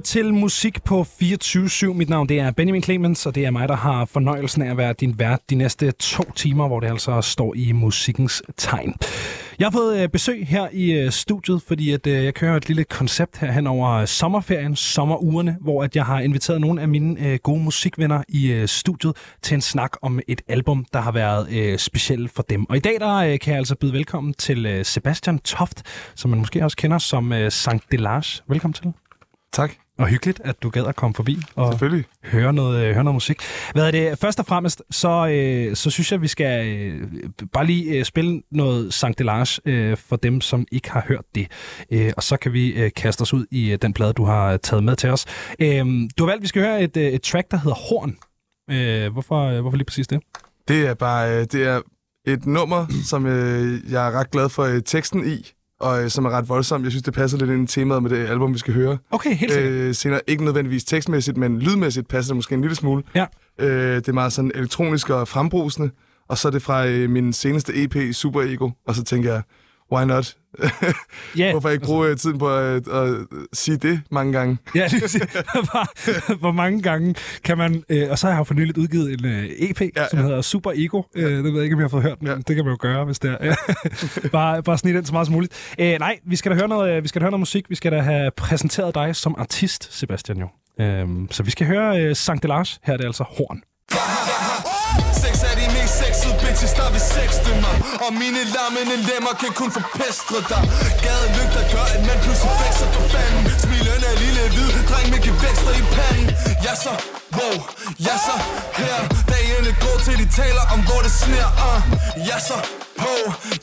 til musik på 24-7. Mit navn det er Benjamin Clemens, og det er mig, der har fornøjelsen af at være din vært de næste to timer, hvor det altså står i musikkens tegn. Jeg har fået øh, besøg her i øh, studiet, fordi at, øh, jeg kører et lille koncept her hen over sommerferien, sommerugerne, hvor at jeg har inviteret nogle af mine gode musikvenner i studiet til en snak om et album, der har været specielt for dem. Og i dag der kan jeg altså byde velkommen til Sebastian Toft, som man måske også kender som Sankt Delage. Velkommen til. Tak. Og hyggeligt, at du gad at komme forbi og høre noget, øh, høre noget musik. Hvad er det? Først og fremmest, så, øh, så synes jeg, at vi skal øh, bare lige øh, spille noget Sankt Delage øh, for dem, som ikke har hørt det. Øh, og så kan vi øh, kaste os ud i øh, den plade, du har taget med til os. Øh, du har valgt, at vi skal høre et, øh, et track, der hedder Horn. Øh, hvorfor, øh, hvorfor lige præcis det? Det er bare øh, det er et nummer, som øh, jeg er ret glad for øh, teksten i og øh, som er ret voldsom. Jeg synes, det passer lidt ind i temaet med det album, vi skal høre. Okay, helt sikkert. Øh, senere, ikke nødvendigvis tekstmæssigt, men lydmæssigt passer det måske en lille smule. Ja. Øh, det er meget sådan elektronisk og frembrusende. Og så er det fra øh, min seneste EP, Super Ego. Og så tænker jeg, why not? Yeah, Hvorfor ikke bruge altså. tiden på at, at, at sige det mange gange? ja, det hvor, hvor mange gange kan man... Øh, og så har jeg jo for nyligt udgivet en øh, EP, ja, som ja. hedder Super Ego. Øh, det ved jeg ikke, om jeg har fået hørt, men ja. det kan man jo gøre, hvis det er. bare, bare snit den så meget som muligt. Øh, nej, vi skal da høre noget, øh, vi skal da høre noget musik. Vi skal da have præsenteret dig som artist, Sebastian jo. Øh, så vi skal høre øh, Sankt Delage. Her er det altså Horn sexede bitches, der vil sexte mig. Og mine lammende lemmer kan kun forpestre dig. Gade lygter gør, at man pludselig fækser for fanden. Smilende er lille hvid, dreng med gevækster i panden. Ja så, wow, ja så, her. Dagene går til de taler om hvor det sner ah. uh. Ja så, på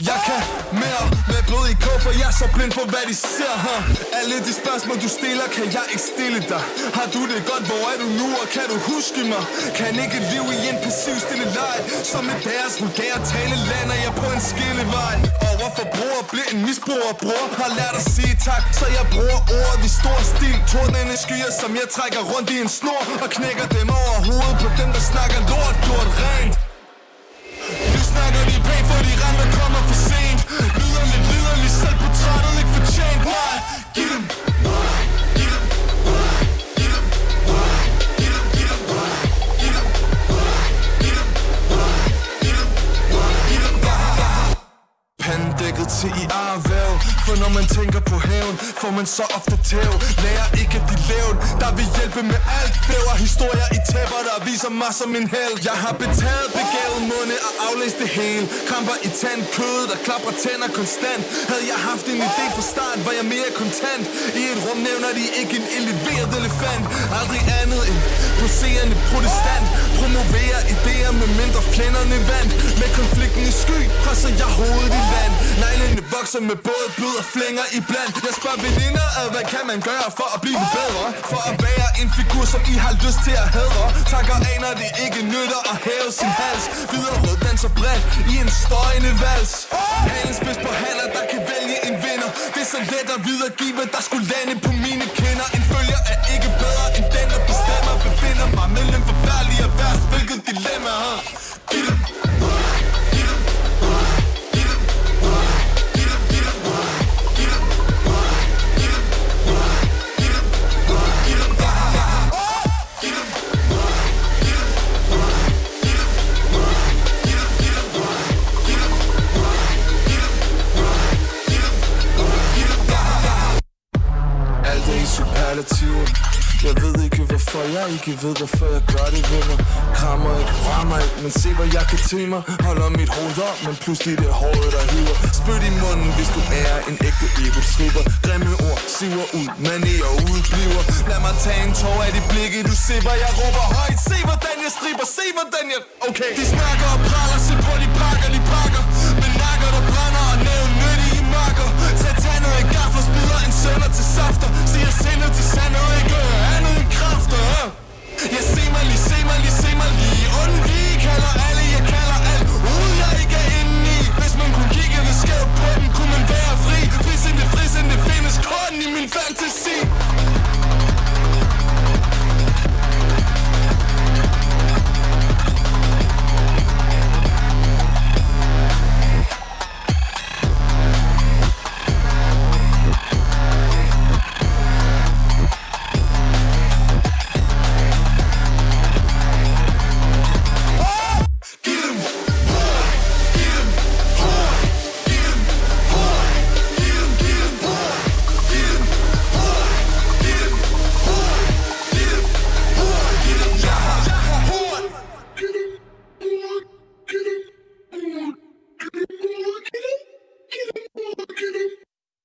Jeg kan mere. Med blod i kog For jeg er så blind for hvad de ser her Alle de spørgsmål du stiller Kan jeg ikke stille dig. Har du det godt, hvor er du nu? Og kan du huske mig? Kan ikke leve i en passiv stille leg Som med deres vulgære tale Lander jeg på en skillevej. Overfor bror Bliver en misbruger. Bror Har lært at sige tak Så jeg bruger ordet i stor stil. Tordnende skyer som jeg trækker rundt i en snor Og knækker dem over hovedet På dem der snakker lort. Gjort rent. Nu snakker de pænt, for de rammer kommer for sent. Lyder lidt liderligt, selv portrættet ikke fortjent Nej, Pandækket til i arvæv. For når man tænker på hævn Får man så ofte tæv. Lærer ikke at de levn Der vil hjælpe med alt. Bæver historier i tæpper Der viser mig som en held. Jeg har betaget begavet munde Og aflæst det hele. Kramper i tand kød Der klapper tænder konstant. Havde jeg haft en idé fra start Var jeg mere kontant. I et rum nævner de ikke en eleveret elefant. Aldrig andet end Poserende protestant. Promoverer idéer med mindre flænderne vand Med konflikten i sky fra bukser med både blod og flænger i Jeg spørger veninder øh, hvad kan man gøre for at blive bedre? For at være en figur, som I har lyst til at hædre Tanker aner det ikke nytter at hæve sin hals. Videre rød danser bredt i en støjende vals. Halen spids på haller, der kan vælge en vinder. Det er så let at videregive, hvad der skulle lande på mine kinder. En følger er ikke bedre end den, der bestemmer Befinder mig mellem forfærdelige og værst Hvilket dilemma, huh? Alternativer Jeg ved ikke hvorfor jeg ikke ved hvorfor jeg gør det ved mig. Krammer ikke, rammer ikke, men se hvad jeg kan til mig. Holder mit hoved op, men pludselig det håret der hiver. Spyt i munden, hvis du er en ægte ego-tripper. Grimme ord siver ud, men og udbliver. Lad mig tage en tår af de blikke, du sipper Jeg råber højt, se hvordan jeg striber, se hvordan jeg... Okay. De snakker og praller, se på de spider til safter. Siger sindet til sandet, ikke andet end kræfter Jeg se mig lige, se mig lige, se mig lige. Undvig, kalder alle, jeg kalder alt. Ude jeg ikke er inde i. Hvis man kunne kigge lidt skævt på den Kunne man være fri. Frisinde, frisinde, findes kun i min fantasi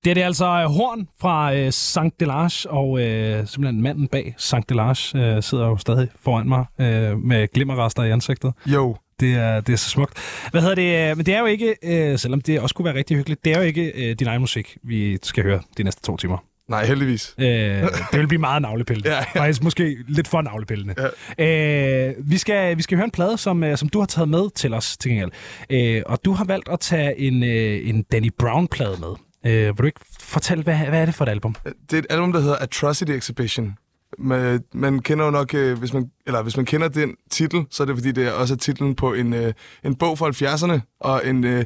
Det er det altså øh, Horn fra øh, Sankt Delage, og øh, simpelthen manden bag Sankt Delage øh, sidder jo stadig foran mig øh, med glimmerrester i ansigtet. Jo. Det er, det er så smukt. Hvad hedder det? Øh, men det er jo ikke, øh, selvom det også kunne være rigtig hyggeligt, det er jo ikke øh, din egen musik, vi skal høre de næste to timer. Nej, heldigvis. Øh, det vil blive meget navlepillende. ja, ja. Faktisk måske lidt for navlepillende. Ja. Øh, vi, skal, vi skal høre en plade, som, øh, som du har taget med til os, til gengæld. Øh, og du har valgt at tage en, en Danny Brown-plade med. Øh, vil du ikke fortælle, hvad, hvad er det for et album? Det er et album, der hedder Atrocity Exhibition. Man, man kender jo nok, øh, hvis man, eller hvis man kender den titel, så er det fordi, det er også titlen på en, øh, en bog fra 70'erne, og en, øh,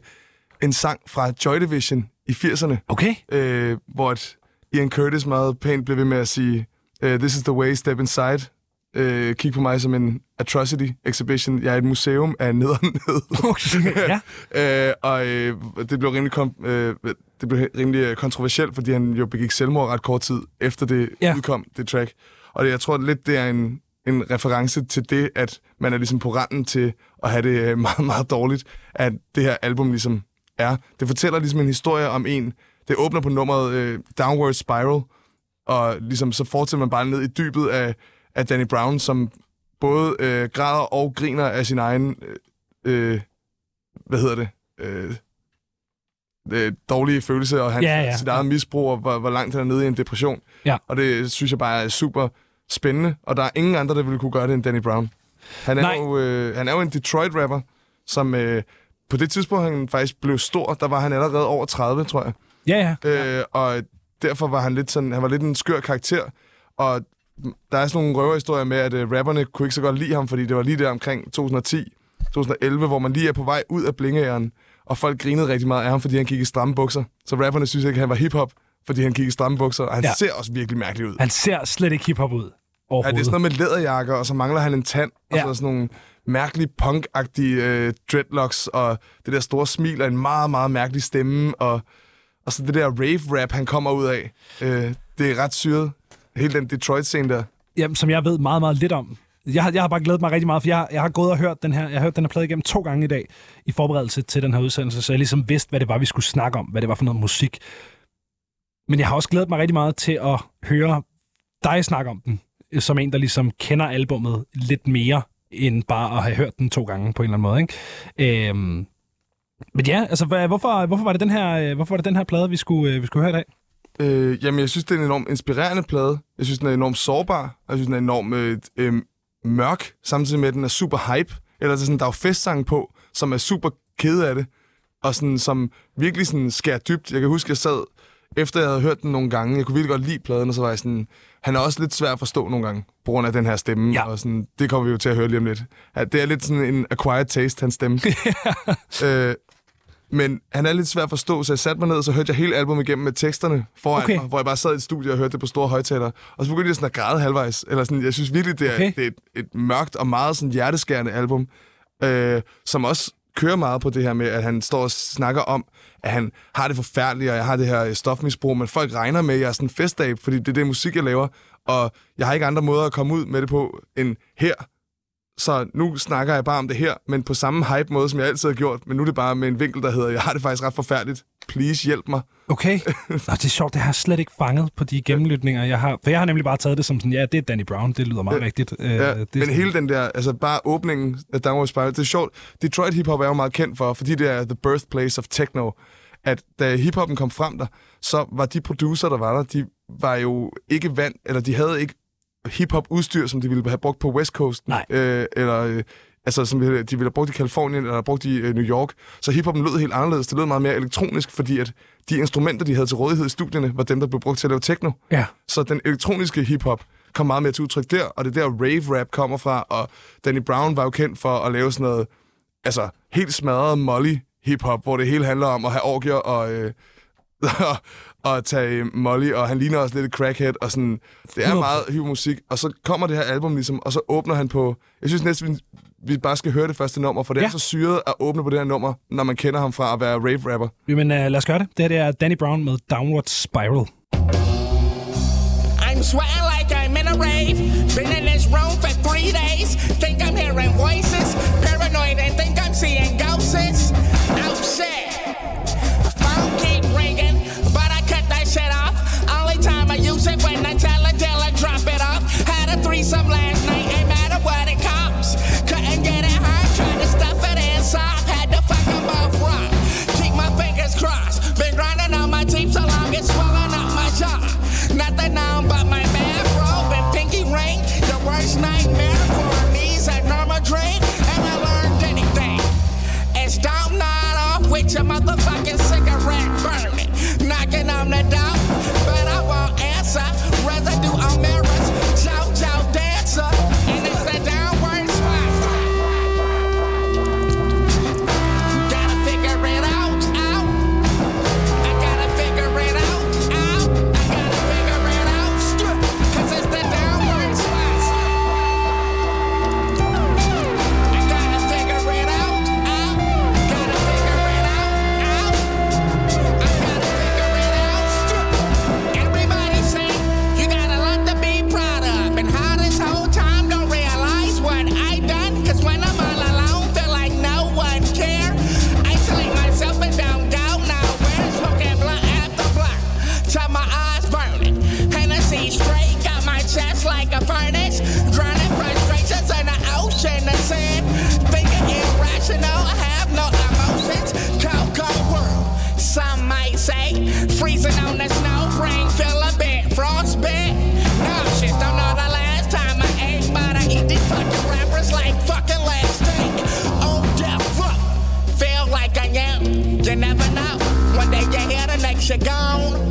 en sang fra Joy Division i 80'erne. Okay. Øh, hvor et Ian Curtis meget pænt blev ved med at sige, uh, this is the way, step inside. Uh, kig på mig som en atrocity exhibition. Jeg er et museum af nederenhed. Okay, ja. uh, og uh, det blev rimelig, kom, uh, det blev rimelig kontroversielt, fordi han jo begik selvmord ret kort tid efter det ja. udkom, det track. Og det, jeg tror lidt, det er en, en reference til det, at man er ligesom på randen til at have det meget, meget dårligt, at det her album ligesom er. Det fortæller ligesom en historie om en, det åbner på nummeret øh, Downward Spiral, og ligesom så fortsætter man bare ned i dybet af, af Danny Brown, som både øh, græder og griner af sin egen, øh, øh hvad hedder det, øh, øh, dårlige følelse, og hans, ja, ja, sit eget misbrug, og hvor, hvor langt han er nede i en depression. Ja. Og det synes jeg bare er super spændende, og der er ingen andre, der ville kunne gøre det end Danny Brown. Han er, jo, øh, han er jo en Detroit-rapper, som øh, på det tidspunkt, han faktisk blev stor, der var han allerede over 30, tror jeg. Ja, ja. Øh, og derfor var han lidt sådan, han var lidt en skør karakter, og der er sådan nogle røverhistorier med, at uh, rapperne kunne ikke så godt lide ham, fordi det var lige der omkring 2010, 2011, hvor man lige er på vej ud af blingeæren, og folk grinede rigtig meget af ham, fordi han gik i stramme bukser. Så rapperne synes ikke, at han var hiphop, fordi han gik i stramme bukser, og han ja. ser også virkelig mærkelig ud. Han ser slet ikke hiphop ud. Ja, det er sådan noget med læderjakker, og så mangler han en tand, og ja. så sådan nogle mærkelige punk-agtige øh, dreadlocks, og det der store smil og en meget, meget mærkelig stemme, og og så det der rave-rap, han kommer ud af, øh, det er ret syret. Hele den Detroit-scene der. Jamen, som jeg ved meget, meget lidt om. Jeg har, jeg har bare glædet mig rigtig meget, for jeg, jeg har gået og hørt den her, jeg har hørt den her plade igennem to gange i dag, i forberedelse til den her udsendelse, så jeg ligesom vidste, hvad det var, vi skulle snakke om, hvad det var for noget musik. Men jeg har også glædet mig rigtig meget til at høre dig snakke om den, øh, som en, der ligesom kender albummet lidt mere, end bare at have hørt den to gange på en eller anden måde. Ikke? Øhm, men ja, altså hvorfor, hvorfor, var det den her, øh, hvorfor var det den her plade, vi skulle, øh, vi skulle høre i dag? Øh, jamen, jeg synes, det er en enormt inspirerende plade. Jeg synes, den er enormt sårbar. Jeg synes, den er enormt øh, øh, mørk, samtidig med, at den er super hype. Eller er sådan, der er jo festsang på, som er super kede af det, og sådan, som virkelig sådan skærer dybt. Jeg kan huske, jeg sad, efter jeg havde hørt den nogle gange, jeg kunne virkelig godt lide pladen, og så var jeg sådan, han er også lidt svær at forstå nogle gange, på grund af den her stemme, ja. og sådan, det kommer vi jo til at høre lige om lidt. Ja, det er lidt sådan en acquired taste, hans stemme. øh, men han er lidt svær at forstå, så jeg satte mig ned, og så hørte jeg hele albumet igennem med teksterne foran okay. mig, hvor jeg bare sad i et studie og hørte det på store højtalere. Og så begyndte jeg sådan at græde halvvejs. Eller sådan, jeg synes virkelig, det er, okay. det er et, et mørkt og meget sådan hjerteskærende album, øh, som også kører meget på det her med, at han står og snakker om, at han har det forfærdeligt, og jeg har det her stofmisbrug, men folk regner med, at jeg er sådan en festdag, fordi det er det musik, jeg laver, og jeg har ikke andre måder at komme ud med det på end her. Så nu snakker jeg bare om det her, men på samme hype måde, som jeg altid har gjort. Men nu er det bare med en vinkel, der hedder, jeg har det faktisk ret forfærdeligt. Please, hjælp mig. Okay. Nå, det er sjovt, det har jeg slet ikke fanget på de gennemlytninger, jeg har. For jeg har nemlig bare taget det som sådan, ja, det er Danny Brown, det lyder meget ja. rigtigt. Øh, ja, det men sådan... hele den der, altså bare åbningen af Downward Spiral, det er sjovt. Detroit hiphop er jo meget kendt for, fordi det er the birthplace of techno. At da hiphoppen kom frem der, så var de producer, der var der, de var jo ikke vant, eller de havde ikke hip-hop-udstyr, som de ville have brugt på West Coast. Nej. Øh, eller øh, altså, som de ville have brugt i Kalifornien, eller brugt i øh, New York. Så hiphoppen lød helt anderledes. Det lød meget mere elektronisk, fordi at de instrumenter, de havde til rådighed i studierne, var dem, der blev brugt til at lave techno. Ja. Så den elektroniske hiphop kom meget mere til udtryk der, og det er der rave-rap kommer fra, og Danny Brown var jo kendt for at lave sådan noget, altså helt smadret molly hiphop, hvor det hele handler om at have orgier og, øh, at tage Molly, og han ligner også lidt et crackhead, og sådan, det er meget hyv musik, og så kommer det her album ligesom, og så åbner han på, jeg synes næsten, vi, vi bare skal høre det første nummer, for det ja. er så syret at åbne på det her nummer, når man kender ham fra at være rave-rapper. Jamen, uh, lad os gøre det. Det her det er Danny Brown med Downward Spiral. I'm sweating like I'm in a rave. Been in this room for three days. Think I'm hearing voices. shut my love chegão.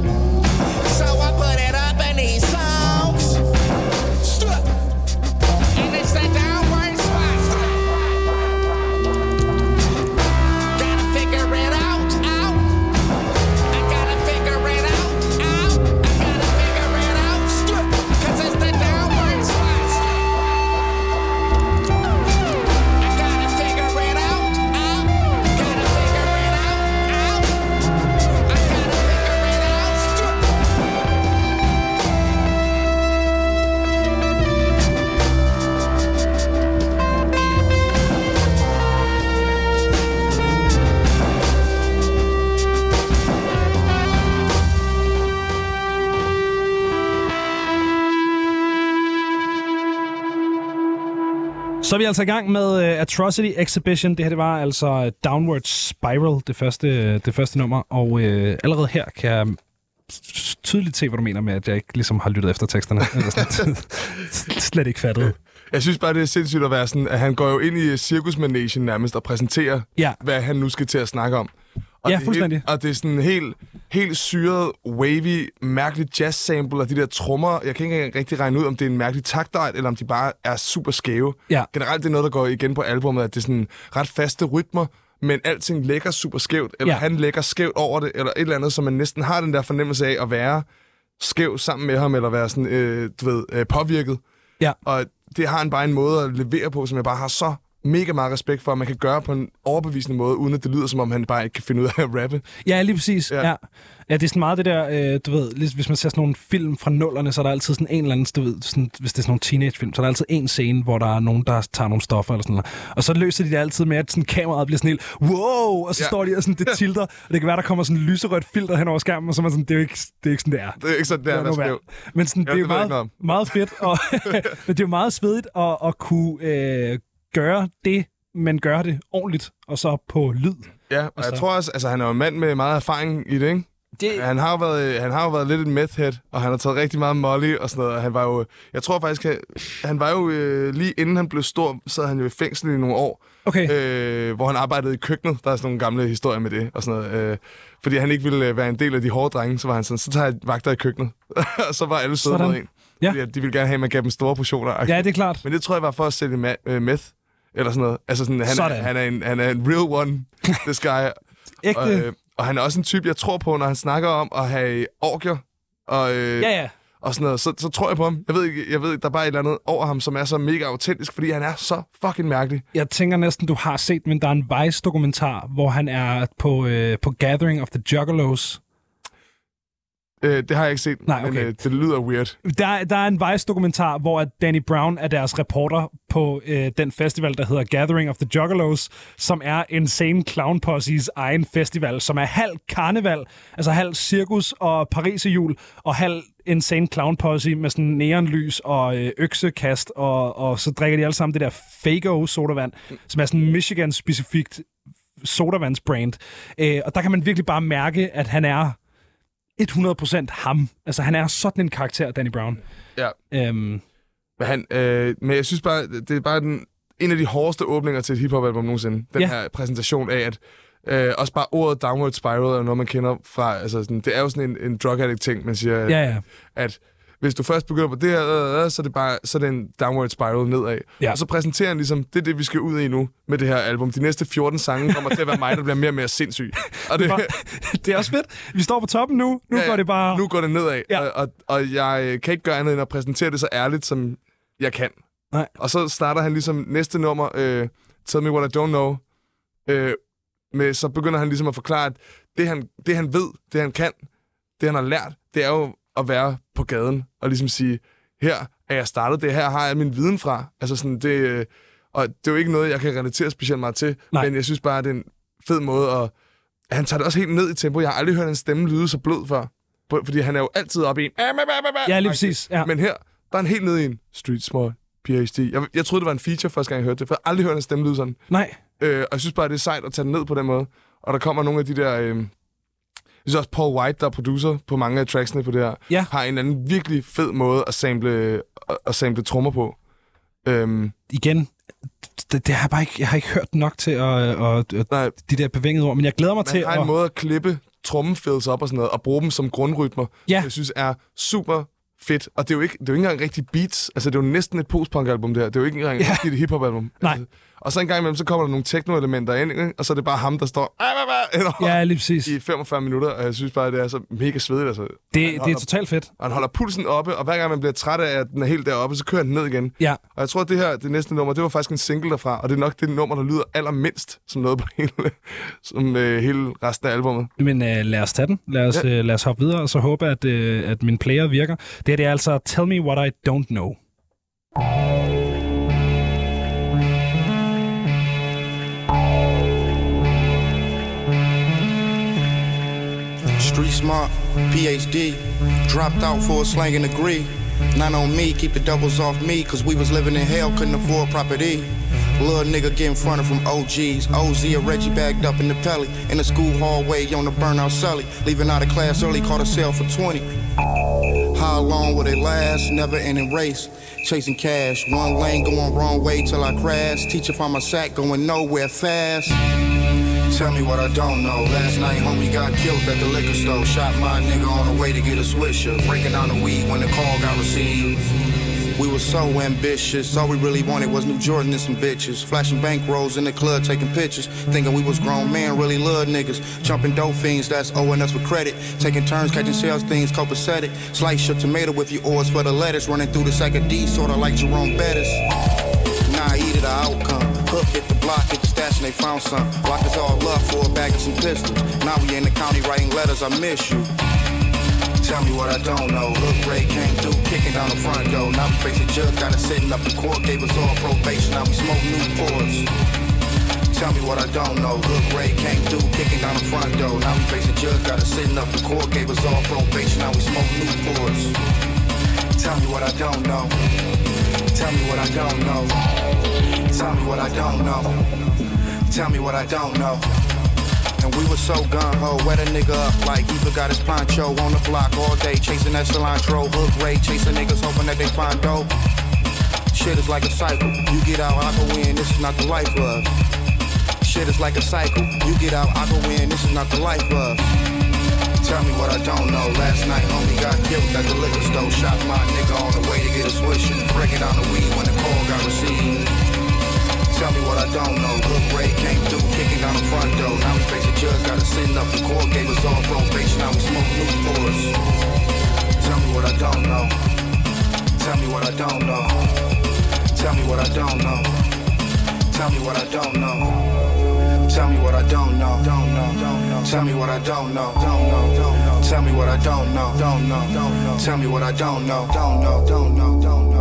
Så er vi altså i gang med uh, Atrocity Exhibition. Det her det var altså Downward Spiral, det første, det første nummer. Og uh, allerede her kan jeg tydeligt se, hvad du mener med, at jeg ikke ligesom har lyttet efter teksterne. Eller sådan, slet ikke fattet. Jeg synes bare, det er sindssygt at være sådan, at han går jo ind i cirkusmanagen nærmest og præsenterer, ja. hvad han nu skal til at snakke om. Og ja, fuldstændig. Helt, og det er sådan helt, helt syret, wavy, mærkelig jazz-sample og de der trommer. Jeg kan ikke rigtig regne ud, om det er en mærkelig taktdejt, eller om de bare er super skæve. Ja. Generelt det er noget, der går igen på albumet, at det er sådan ret faste rytmer, men alting lægger super skævt, eller ja. han lægger skævt over det, eller et eller andet, så man næsten har den der fornemmelse af at være skæv sammen med ham, eller være sådan, øh, du ved, øh, påvirket. Ja. Og det har han bare en måde at levere på, som jeg bare har så mega meget respekt for, at man kan gøre på en overbevisende måde, uden at det lyder, som om han bare ikke kan finde ud af at rappe. Ja, lige præcis. Ja. Ja. ja det er sådan meget det der, øh, du ved, hvis man ser sådan nogle film fra nullerne, så er der altid sådan en eller anden, du ved, sådan, hvis det er sådan nogle teenagefilm, så er der altid en scene, hvor der er nogen, der tager nogle stoffer eller sådan noget. Og så løser de det altid med, at sådan kameraet bliver sådan helt, wow, og så ja. står de og sådan, det tilter, og det kan være, der kommer sådan en lyserødt filter hen over skærmen, og så er man sådan, det er jo ikke, det er ikke sådan, det er. Det er ikke sådan, det er, det er Men sådan, ja, det er jo meget, meget fedt, og men det er jo meget svedigt at, at kunne øh, gøre det, men gør det ordentligt, og så på lyd. Ja, og, og så... jeg tror også, altså han er jo en mand med meget erfaring i det, ikke? Det... Han, har jo været, han har jo været lidt en meth head, og han har taget rigtig meget molly og sådan noget. Han var jo, jeg tror faktisk, han, han var jo øh, lige inden han blev stor, så han jo i fængsel i nogle år. Okay. Øh, hvor han arbejdede i køkkenet. Der er sådan nogle gamle historier med det og sådan noget. Øh, fordi han ikke ville øh, være en del af de hårde drenge, så var han sådan, så tager jeg vagter i køkkenet. og så var alle søde med en. Ja. Fordi, de ville gerne have, at man gav dem store portioner. Ja, det er klart. Men det tror jeg var for at sælge øh, meth. Eller sådan noget. Altså sådan, han, sådan. Er, han, er en, han er en real one, this guy. Ægte. Og, øh, og han er også en type, jeg tror på, når han snakker om at have orgier. Og, øh, ja, ja. Og sådan noget, så, så tror jeg på ham. Jeg ved ikke, jeg ved, der er bare et eller andet over ham, som er så mega autentisk, fordi han er så fucking mærkelig. Jeg tænker næsten, du har set, men der er en Vice-dokumentar, hvor han er på, øh, på Gathering of the Juggalos, Øh, det har jeg ikke set, Nej, okay. men øh, det lyder weird. Der, der er en Vice-dokumentar, hvor Danny Brown er deres reporter på øh, den festival, der hedder Gathering of the Juggalos, som er Insane Clown Posse's egen festival, som er halv karneval, altså halv cirkus og jul, og halv Insane Clown Posse med sådan neonlys og øh, øksekast, og, og så drikker de alle sammen det der Fago sodavand, mm. som er sådan Michigan-specifikt sodavandsbrand. Øh, og der kan man virkelig bare mærke, at han er 100% ham. Altså, han er sådan en karakter, Danny Brown. Ja. Øhm. Men, han, øh, men jeg synes bare, det er bare den, en af de hårdeste åbninger til et hiphop-album nogensinde. Den ja. her præsentation af, at øh, også bare ordet Downward Spiral er noget, man kender fra... Altså, sådan, det er jo sådan en, en drug addict-ting, man siger, ja, ja. at hvis du først begynder på det her, øh, øh, så er det bare så er det en downward spiral nedad. Ja. Og så præsenterer han ligesom, det er det, vi skal ud i nu med det her album. De næste 14 sange kommer til at være mig, der bliver mere og mere sindssyg. Og det, det er også fedt. Vi står på toppen nu. Nu ja, går det bare... Nu går det nedad. Ja. Og, og, og jeg kan ikke gøre andet end at præsentere det så ærligt, som jeg kan. Nej. Og så starter han ligesom næste nummer, uh, Tell Me What I Don't Know, uh, med, så begynder han ligesom at forklare, at det han, det han ved, det han kan, det han har lært, det er jo at være på gaden og ligesom sige, her er jeg startet, det her har jeg min viden fra. Altså sådan, det, og det er jo ikke noget, jeg kan relatere specielt meget til, Nej. men jeg synes bare, at det er en fed måde at... Han tager det også helt ned i tempo. Jeg har aldrig hørt en stemme lyde så blød før. Fordi han er jo altid oppe i en... Ja, lige præcis. Ja. Men her, der er han helt nede i en street smart PhD. Jeg, jeg troede, det var en feature første gang, jeg hørte det, for jeg har aldrig hørt en stemme lyde sådan. Nej. Øh, og jeg synes bare, det er sejt at tage den ned på den måde. Og der kommer nogle af de der... Øh, jeg synes også, Paul White, der er producer på mange af tracksene på det her, ja. har en anden virkelig fed måde at sample, at sample trommer på. Øhm. Igen, det, det har jeg bare ikke, jeg har ikke hørt nok til at, at, at Nej. de der bevængede ord, men jeg glæder mig Man til at... har en måde at klippe trommefills op og sådan noget, og bruge dem som grundrytmer, ja. jeg synes er super fedt. Og det er jo ikke, det er jo ikke engang rigtig beats. Altså, det er jo næsten et post-punk-album, det her. Det er jo ikke engang ja. et hip-hop-album. Nej. Altså, og så en gang imellem, så kommer der nogle techno-elementer ind, ikke? og så er det bare ham, der står ja, lige præcis. i 45 minutter, og jeg synes bare, det er så mega svedigt. Altså. Det, det holder, er totalt fedt. Og han holder pulsen oppe, og hver gang man bliver træt af, at den er helt deroppe, så kører den ned igen. Ja. Og jeg tror, at det her, det næste nummer, det var faktisk en single derfra, og det er nok det nummer, der lyder allermindst som noget på hele, som, øh, hele resten af albumet. Men øh, lad os tage den. Lad os, ja. øh, lad os hoppe videre, og så håbe, at, øh, at min player virker. Det her det er altså Tell Me What I Don't Know. Street smart, PhD, dropped out for a slanging degree. Not on me, keep the doubles off me, cause we was living in hell, couldn't afford property. Little nigga getting fronted from OGs. OZ or Reggie bagged up in the pelly. In the school hallway on the burnout Sully. Leaving out of class early, caught a sale for 20. How long will they last? Never ending race. Chasing cash. One lane going wrong way till I crash. Teacher found my sack going nowhere fast. Tell me what I don't know. Last night, homie got killed at the liquor store. Shot my nigga on the way to get a swisher. Breaking down the weed when the call got received. We were so ambitious. All we really wanted was New Jordan and some bitches. Flashing bank rolls in the club, taking pictures. Thinking we was grown man, really love niggas. Jumping dope fiends, that's owing us with credit. Taking turns, catching sales things, copacetic. Slice your tomato with your oils for the lettuce. Running through the sack of D, sorta like Jerome Bettis. Now I eat it, the outcome. Hook hit the block, hit the stash, and they found some. Block is all love for a bag of some pistols. Now we in the county writing letters, I miss you. Tell me what I don't know. Look, Ray came through, kicking down the front door. Now we facing judge, got us sitting up in court, gave us all probation. Now we smoke Newports. Tell me what I don't know. Look, Ray came through, kicking down the front door. Now we facing judge, got us sitting up in court, gave us all probation. Now we smoke Newports. Tell me what I don't know. Tell me what I don't know. Tell me what I don't know. Tell me what I don't know. And we were so gun-ho, wet a nigga up like he forgot his poncho on the block all day, chasing that cilantro, hook ray, chasing niggas hoping that they find dope. Shit is like a cycle. You get out, I go in, this is not the life of. Shit is like a cycle. You get out, I go in, this is not the life of. Tell me what I don't know. Last night, homie got killed at the liquor store. Shot my nigga on the way to get a swisher. Breaking down the weed when the call got received. Tell me what I don't know. Look, Ray came through, kicking down the front door. Now we face a judge, got us sitting up in court, gave us all probation. Now we smoke Newports. Tell me what I don't know. Tell me what I don't know. Tell me what I don't know. Tell me what I don't know. Tell me what I don't know. Don't know. Don't know. Tell me what I don't know. Don't know. Don't know. Tell me what I don't know. Don't know. Don't know. Tell me what I don't know. Don't know. Don't know. Don't know.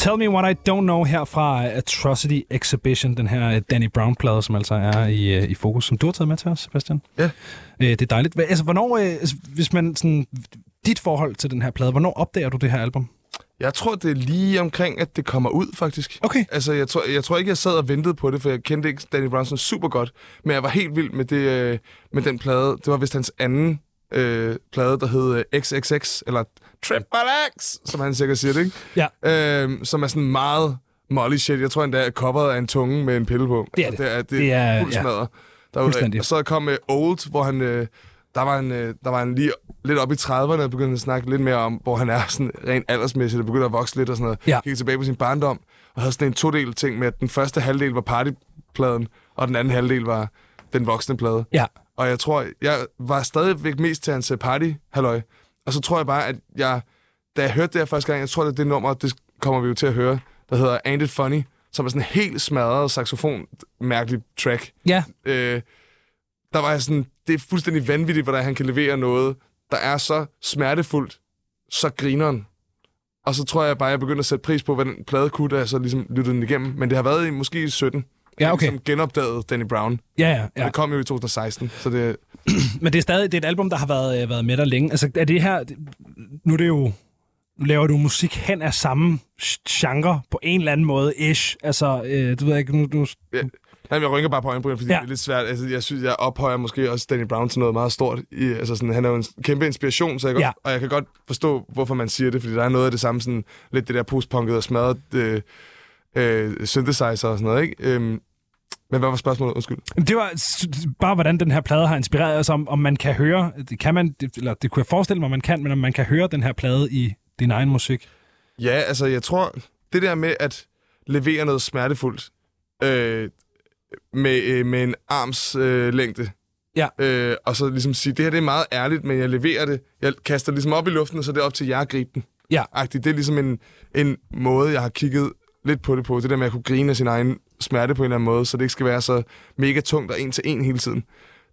Tell Me What I Don't Know her fra Atrocity Exhibition, den her Danny Brown-plade, som altså er i, øh, i fokus, som du har taget med til os, Sebastian. Ja. Øh, det er dejligt. Altså, hvornår, øh, altså, hvis man sådan, dit forhold til den her plade, hvornår opdager du det her album? Jeg tror, det er lige omkring, at det kommer ud, faktisk. Okay. Altså, jeg tror, jeg tror ikke, jeg sad og ventede på det, for jeg kendte ikke Danny Brown sådan super godt. Men jeg var helt vild med, det, øh, med den plade. Det var vist hans anden øh, plade, der hed øh, XXX, eller Triple X, som han sikkert siger det, ikke? Ja. Øh, som er sådan meget molly shit. Jeg tror endda, at coveret er en tunge med en pille på. Det er det. Det er, det Det er- ja. Fuldstændig. Og så kom uh, Old, hvor han... Øh, der var en, øh, der var en lige lidt op i 30'erne, og begyndte at snakke lidt mere om, hvor han er sådan rent aldersmæssigt, og begyndte at vokse lidt og sådan noget. Ja. Gik tilbage på sin barndom, og havde sådan en todel ting med, at den første halvdel var partypladen, og den anden halvdel var den voksne plade. Ja. Og jeg tror, jeg var stadigvæk mest til hans øh, party halløj. Og så tror jeg bare, at jeg, da jeg hørte det her første gang, jeg tror, det er det nummer, det kommer vi jo til at høre, der hedder Ain't It Funny, som er sådan en helt smadret saxofon mærkelig track. Ja. Øh, der var jeg sådan, det er fuldstændig vanvittigt, hvordan han kan levere noget, der er så smertefuldt, så grineren. Og så tror jeg bare, jeg begyndte at sætte pris på, hvad den plade kunne, da jeg så ligesom lyttede den igennem. Men det har været i måske i 17. Ja, okay. Som genopdagede Danny Brown. Ja, ja, Ja. ja. Det kom jo i 2016, så det... Men det er stadig det er et album, der har været, øh, været med der længe. Altså, er det her... Nu er det jo... Nu laver du musik hen af samme genre på en eller anden måde, ish. Altså, øh, du ved ikke, nu... Du, Ja. Jamen, jeg rynker bare på øjenbryn, fordi Ja. det er lidt svært. Altså, jeg synes, jeg ophøjer måske også Danny Brown til noget meget stort. I, altså, sådan, han er jo en kæmpe inspiration, så jeg Ja. godt, og jeg kan godt forstå, hvorfor man siger det, fordi der er noget af det samme, sådan, lidt det der postpunket og smadret øh, øh, synthesizer og sådan noget, ikke? Øhm, men hvad var spørgsmålet? Undskyld. Det var bare, hvordan den her plade har inspireret os, om, om man kan høre, det kan man, det, eller det kunne jeg forestille mig, man kan, men om man kan høre den her plade i din egen musik. Ja, altså, jeg tror, det der med at levere noget smertefuldt øh, med, øh, med en arms øh, længde, Ja. øh, og så ligesom sige, det her det er meget ærligt, men jeg leverer det. Jeg kaster ligesom op i luften, og så er det op til jer at gribe den. Ja. Agtigt. Det er ligesom en, en måde, jeg har kigget lidt på det på. Det der med at kunne grine af sin egen smerte på en eller anden måde, så det ikke skal være så mega tungt og en til en hele tiden.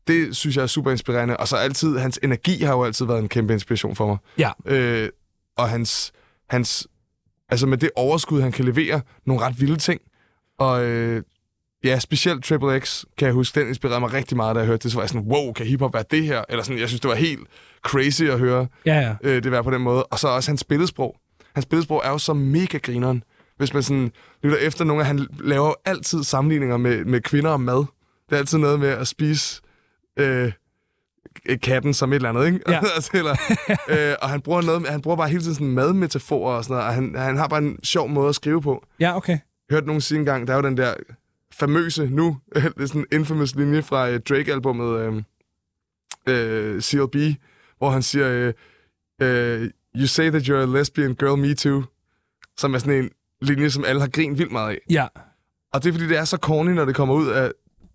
Det synes jeg er super inspirerende. Og så altid, hans energi har jo altid været en kæmpe inspiration for mig. Ja. Øh, og hans, hans, altså med det overskud, han kan levere nogle ret vilde ting. Og øh, ja, specielt Triple X, kan jeg huske, den inspirerede mig rigtig meget, da jeg hørte det. Så var jeg sådan, wow, kan hiphop være det her? Eller sådan, jeg synes, det var helt crazy at høre ja, ja. Øh, det være på den måde. Og så også hans billedsprog. Hans billedsprog er jo så mega grineren. Hvis man sådan lytter efter nogle af, han laver altid sammenligninger med, med kvinder og mad. Det er altid noget med at spise øh, katten som et eller andet, ikke? Ja. Altså, eller, øh, og han bruger, noget, han bruger bare hele tiden sådan madmetaforer og sådan noget, og han, han har bare en sjov måde at skrive på. Ja, okay. Hørte nogen sige engang, der er jo den der famøse nu, det er sådan en infamous linje fra uh, Drake-albummet uh, uh, CLB, hvor han siger, uh, uh, You say that you're a lesbian girl, me too. Som er sådan en linje, som alle har grint vildt meget af. Ja. Og det er, fordi det er så corny, når det kommer ud af,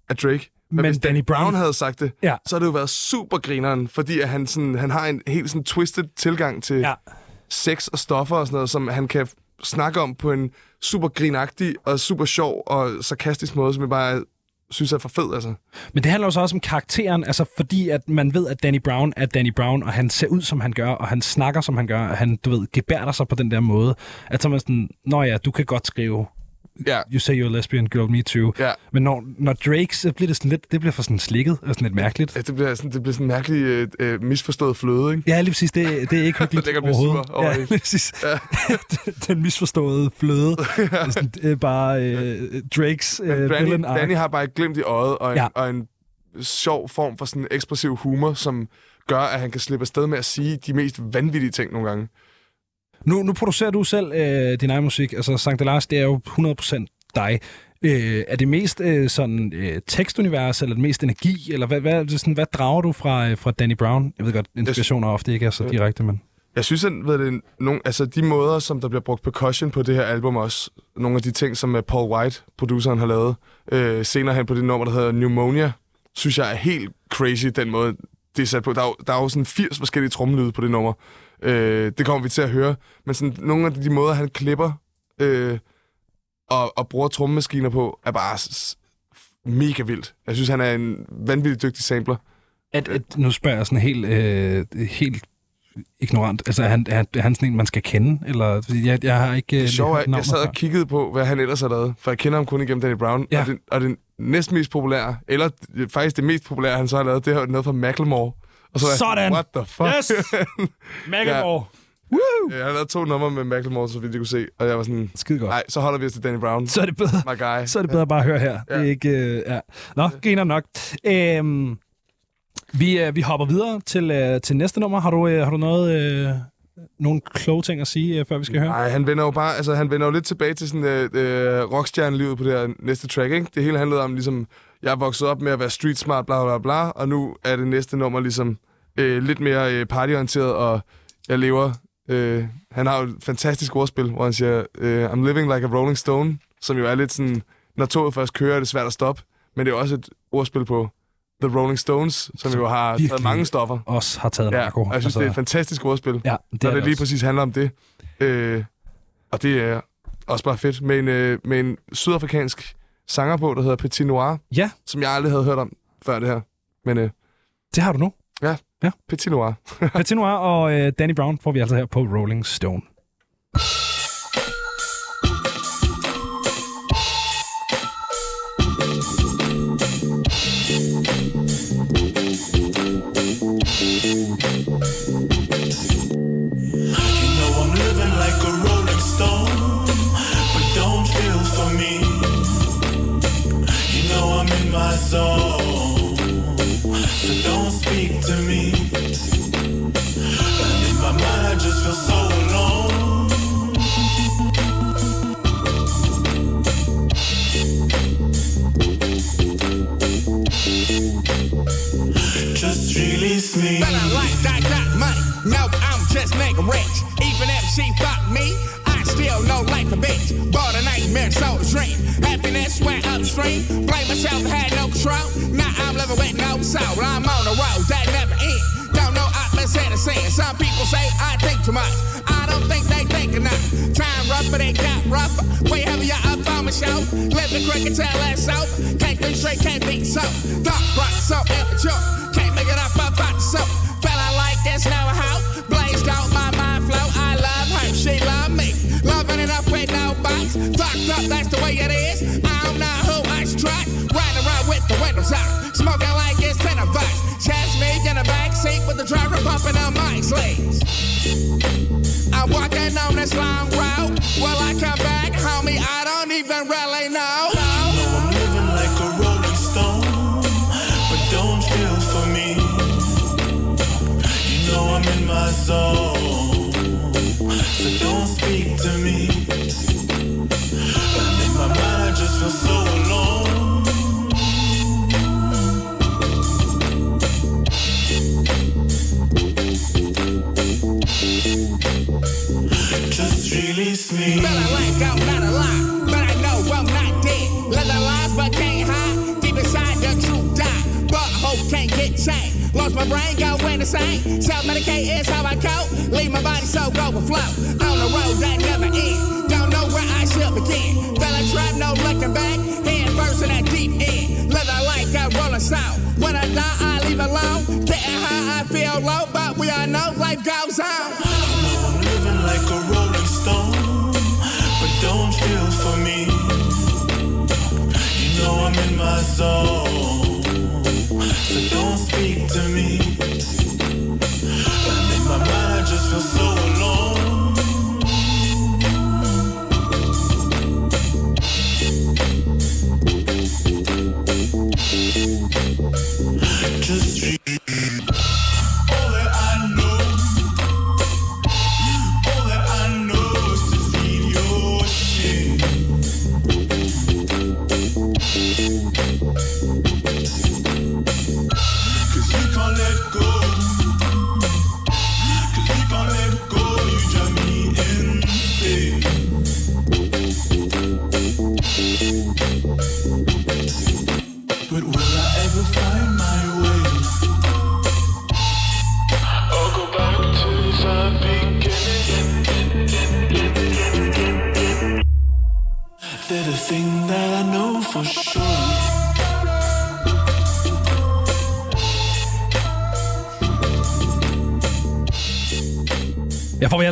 af Drake. Men, Men hvis Danny Brown, Brown havde sagt det, ja. så har det jo været super grineren, fordi at han, sådan, han har en helt sådan twisted tilgang til ja. sex og stoffer og sådan noget, som han kan snakke om på en super grinagtig og super sjov og sarkastisk måde, som jeg bare synes er for fed, altså. Men det handler også også om karakteren, altså fordi at man ved, at Danny Brown er Danny Brown, og han ser ud, som han gør, og han snakker, som han gør, og han, du ved, gebærder sig på den der måde, at så man sådan, nå ja, du kan godt skrive Ja. You say you're a lesbian girl, me too. Ja. Men når, når Drake, så bliver det sådan lidt, det bliver for sådan slikket og sådan lidt mærkeligt. Ja, det bliver sådan, det bliver sådan en mærkelig øh, øh, misforstået fløde, ikke? Ja, lige præcis. Det, det er ikke hyggeligt det overhovedet. Sur over ja, lige præcis. Ja. Den misforståede fløde. ja. det, er sådan, er bare øh, Drakes øh, Danny, villain Danny har bare et glimt i øjet og en, ja. og en sjov form for sådan ekspressiv humor, som gør, at han kan slippe afsted med at sige de mest vanvittige ting nogle gange. Nu, nu producerer du selv øh, din egen musik. Altså, Sankt Lars, det er jo 100% dig. Øh, er det mest øh, sådan øh, tekstunivers, eller det mest energi, eller hvad, hvad, sådan, hvad drager du fra, øh, fra Danny Brown? Jeg ved godt, inspirationer ofte ikke er så direkte, men... Jeg synes, at ved det, nogle, altså de måder, som der bliver brugt percussion på det her album også, nogle af de ting, som øh, Paul White, produceren, har lavet øh, senere hen på det nummer, der hedder Pneumonia, synes jeg er helt crazy, den måde, det er sat på. Der er, der er jo sådan 80 forskellige trommelyde på det nummer. Øh, det kommer vi til at høre. Men sådan, nogle af de måder, han klipper øh, og, og bruger trommemaskiner på, er bare mega vildt. Jeg synes, han er en vanvittig dygtig sampler. At, at, nu spørger jeg sådan helt, øh, helt ignorant. Altså, er han, er, er han sådan en, man skal kende? Eller, jeg, jeg har ikke... Det sjove er, jeg sad og kiggede på, hvad han ellers har lavet, for jeg kender ham kun igennem Danny Brown. Ja. Og, det, og det næst mest populære, eller faktisk det mest populære, han så har lavet, det er noget fra Macklemore. Og så Sådan! What the fuck? Yes! Macklemore! Woo! Jeg har lavet to numre med Macklemore, så vidt jeg kunne se. Og jeg var sådan... Skide godt. Nej, så holder vi os til Danny Brown. Så er det bedre. My guy. Så er det bedre bare at høre her. Ja. Det er ikke... Uh, ja. Nå, griner nok. Øhm, vi, uh, vi hopper videre til, uh, til næste nummer. Har du, uh, har du noget... Uh, nogle kloge ting at sige, uh, før vi skal høre? Nej, han vender jo bare, altså han vender jo lidt tilbage til sådan uh, uh, rockstjerne-livet på det her næste track, ikke? Det hele handlede om ligesom, jeg er vokset op med at være street smart, bla bla bla, og nu er det næste nummer ligesom uh, lidt mere uh, partyorienteret, og jeg lever Øh, han har jo et fantastisk ordspil, hvor han siger, øh, I'm living like a rolling stone, som jo er lidt sådan, når toget først kører, er det svært at stoppe, men det er også et ordspil på The Rolling Stones, som jo har taget mange stoffer. Også har taget narko. Ja, og jeg synes, altså, det er et fantastisk ordspil, ja, det når det, det lige præcis handler om det. Øh, og det er også bare fedt. Med en, øh, med en sydafrikansk sanger på, der hedder Petit Noir, ja. som jeg aldrig havde hørt om før det her. Men, øh, det har du nu. Ja, ja. Petit Noir. Petit Noir og øh, Danny Brown får vi altså her på Rolling Stone.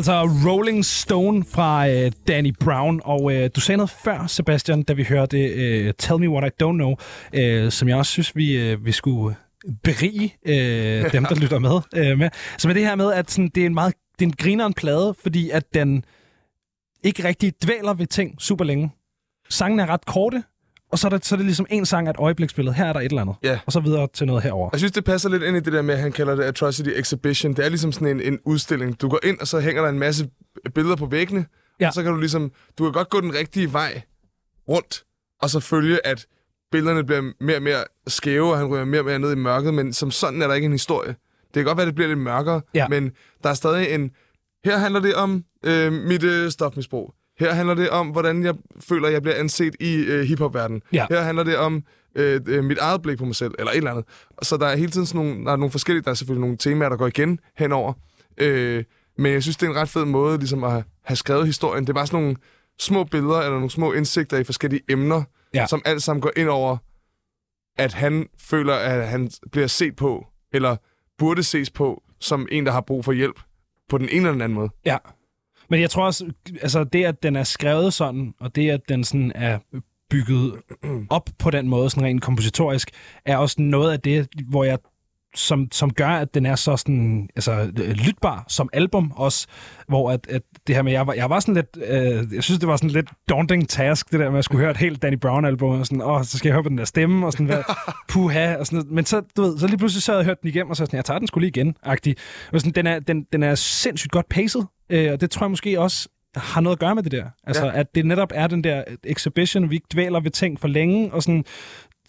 Altså Rolling Stone fra øh, Danny Brown, og øh, du sagde noget før, Sebastian, da vi hørte øh, Tell Me What I Don't Know, øh, som jeg også synes, vi, øh, vi skulle berige øh, dem, der lytter med. Øh, med. Så med det her med, at sådan, det er en meget det er en grineren plade, fordi at den ikke rigtig dvæler ved ting super længe. Sangen er ret korte, og så er, det, så er det ligesom en sang af et øjebliksbillede. Her er der et eller andet. Ja. Og så videre til noget herover. Jeg synes, det passer lidt ind i det der med, at han kalder det Atrocity Exhibition. Det er ligesom sådan en, en udstilling. Du går ind, og så hænger der en masse billeder på væggene. Ja. Og så kan du ligesom... Du kan godt gå den rigtige vej rundt, og så følge, at billederne bliver mere og mere skæve, og han ryger mere og mere ned i mørket, men som sådan er der ikke en historie. Det kan godt være, at det bliver lidt mørkere, Ja. men der er stadig en... Her handler det om øh, mit øh, stofmisbrug. Her handler det om, hvordan jeg føler, at jeg bliver anset i øh, hiphop-verdenen. Ja. Her handler det om øh, øh, mit eget blik på mig selv, eller et eller andet. Så der er hele tiden sådan nogle, der er nogle forskellige, der er selvfølgelig nogle temaer, der går igen henover. Øh, men jeg synes, det er en ret fed måde ligesom at have skrevet historien. Det er bare sådan nogle små billeder, eller nogle små indsigter i forskellige emner, Ja. som alt sammen går ind over, at han føler, at han bliver set på, eller burde ses på, som en, der har brug for hjælp på den ene eller den anden måde. Ja. Men jeg tror også, altså det, at den er skrevet sådan, og det, at den sådan er bygget op på den måde, sådan rent kompositorisk, er også noget af det, hvor jeg som, som gør, at den er så sådan, altså, lytbar som album også, hvor at, at det her med, jeg var, jeg var sådan lidt, øh, jeg synes, det var sådan lidt daunting task, det der med at skulle høre et helt Danny Brown-album, og sådan, åh, så skal jeg høre på den der stemme, og sådan, hvad, puha, og sådan. Men så, du ved, så lige pludselig så havde jeg hørt den igennem, og så sådan, jeg tager den skulle lige igen, agtig. Og sådan, den, er, den, den er sindssygt godt paced, øh, og det tror jeg måske også har noget at gøre med det der. Altså, ja. at det netop er den der exhibition, vi ikke dvæler ved ting for længe, og sådan,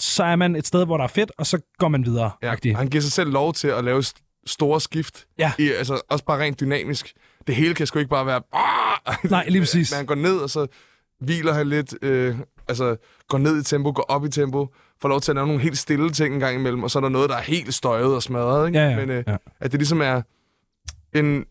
så er man et sted, hvor der er fedt, og så går man videre. Ja. Han giver sig selv lov til at lave st- store skift. Ja. I, altså også bare rent dynamisk. Det hele kan sgu ikke bare være... "Ah!" Nej, lige præcis. Men han går ned, og så hviler han lidt. Øh, altså går ned i tempo, går op i tempo. Får lov til at lave nogle helt stille ting en gang imellem. Og så er der noget, der er helt støjet og smadret. Ikke? Ja, ja, Men øh, ja. at det ligesom er en,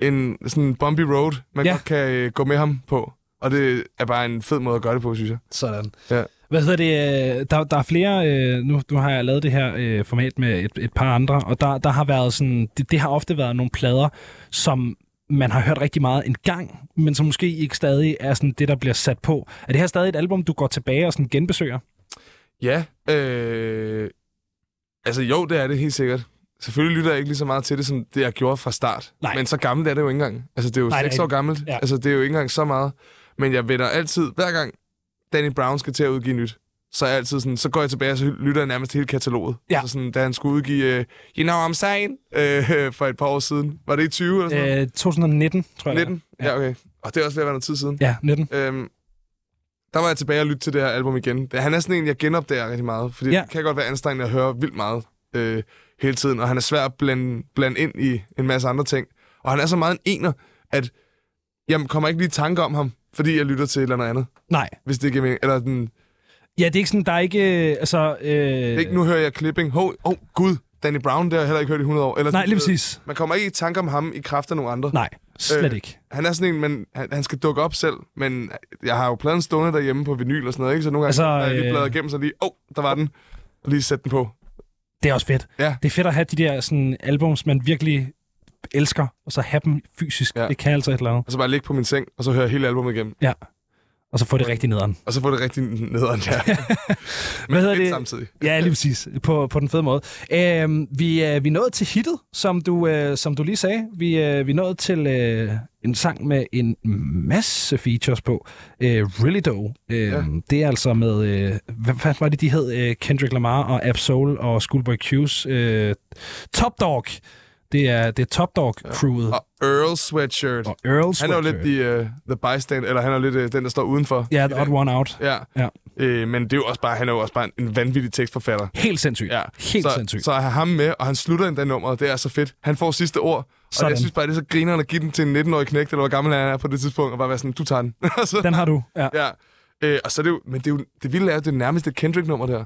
en sådan bumpy road, man Ja. godt kan øh, gå med ham på. Og det er bare en fed måde at gøre det på, synes jeg. Sådan. Ja. Hvad hedder det? øh, Der, der er flere... øh, Nu, nu har jeg lavet det her øh, format med et, et par andre, og der, der har været sådan... Det, det har ofte været nogle plader, som man har hørt rigtig meget en gang, men som måske ikke stadig er sådan det, der bliver sat på. Er det her stadig et album, du går tilbage og sådan genbesøger? Ja, øh, altså jo, det er det helt sikkert. Selvfølgelig lytter jeg ikke lige så meget til det, som det jeg gjorde fra start. Nej. Men så gammelt er det jo ikke engang. Altså, det er jo Nej, det er 6 år gammelt. Ja. Altså, det er jo ikke engang så meget. Men jeg vender altid, hver gang Danny Brown skal til at udgive nyt, så er jeg altid sådan, så går jeg tilbage og så lytter jeg nærmest hele kataloget. Ja. Altså sådan, da han skulle udgive uh, You Know I'm Saying uh, for et par år siden. Var det i 20 eller sådan noget? Øh, 2019, tror jeg. det er. 19? Ja, okay. Og det er også ved at være noget tid siden. Ja, 19. Øhm, der var jeg tilbage og lytte til det her album igen. Det- Han er sådan en, jeg genopdager rigtig meget, fordi Ja. ja. det kan godt være anstrengende at høre vildt meget øh, hele tiden, og han er svær at blande, blande ind i en masse andre ting. Og han er så meget en ener, at jeg kommer ikke lige i tanke om ham, fordi jeg lytter til et eller andet Nej. hvis det giver mening. Eller den, Ja, det er ikke sådan, der er ikke... øh, Altså, øh... det er ikke, nu hører jeg clipping. Åh, oh, gud, Danny Brown, det har jeg heller ikke hørt i 100 år. Eller Nej, lige præcis. Man kommer ikke i tanke om ham i kraft af nogle andre. Nej, slet Øh, ikke. Han er sådan en, men han, han skal dukke op selv, men jeg har jo pladen stående derhjemme på vinyl og sådan noget, ikke? Så nogle gange Altså, altså, jeg lige øh, bladret igennem, så lige, åh, oh, der var den, og lige sætte den på. Det er også fedt. Ja. Det er fedt at have de der sådan, albums, man virkelig elsker, og så have dem fysisk. Ja. Det kan altså et eller andet. Og så bare ligge på min seng, og så høre hele albumet igennem. Ja. Og så få det rigtig nederen. Og så få det rigtig nederen, ja. Hvad hedder det? samtidig. Ja, lige præcis. På, på den fede måde. Øhm, vi, øh, vi nået til hittet, som du, øh, som du lige sagde. Vi, øh, vi nået til øh, en sang med en masse features på. Øh, really Do. Øh, ja. Det er altså med, øh, hvad, hvad var det, de hed? Øh, Kendrick Lamar og Absol og Schoolboy Q's øh, Top Dog. Det er, det er Top Dog-crewet. Og Earl Sweatshirt. Og Earl Han er jo Sweatshirt. lidt the, uh, the bystander, eller han er lidt uh, den, der står udenfor. Ja, the odd one out. Ja. Ja. Øh, men det er jo også bare, han er jo også bare en, en vanvittig tekstforfatter. Helt sindssygt. Ja. Helt så, sindssygt. Så at have ham med, og han slutter endda nummeret, det er så fedt. Han får sidste ord, Sådan. og jeg synes bare, det er så grinerende at give den til en 19-årig knægt, eller hvor gammel han er på det tidspunkt, og bare være sådan, du tager den. så, Den har du. Ja. ja. Øh, og så er det jo, men det, er jo, det vilde er jo, det er nærmest et Kendrick-nummer der.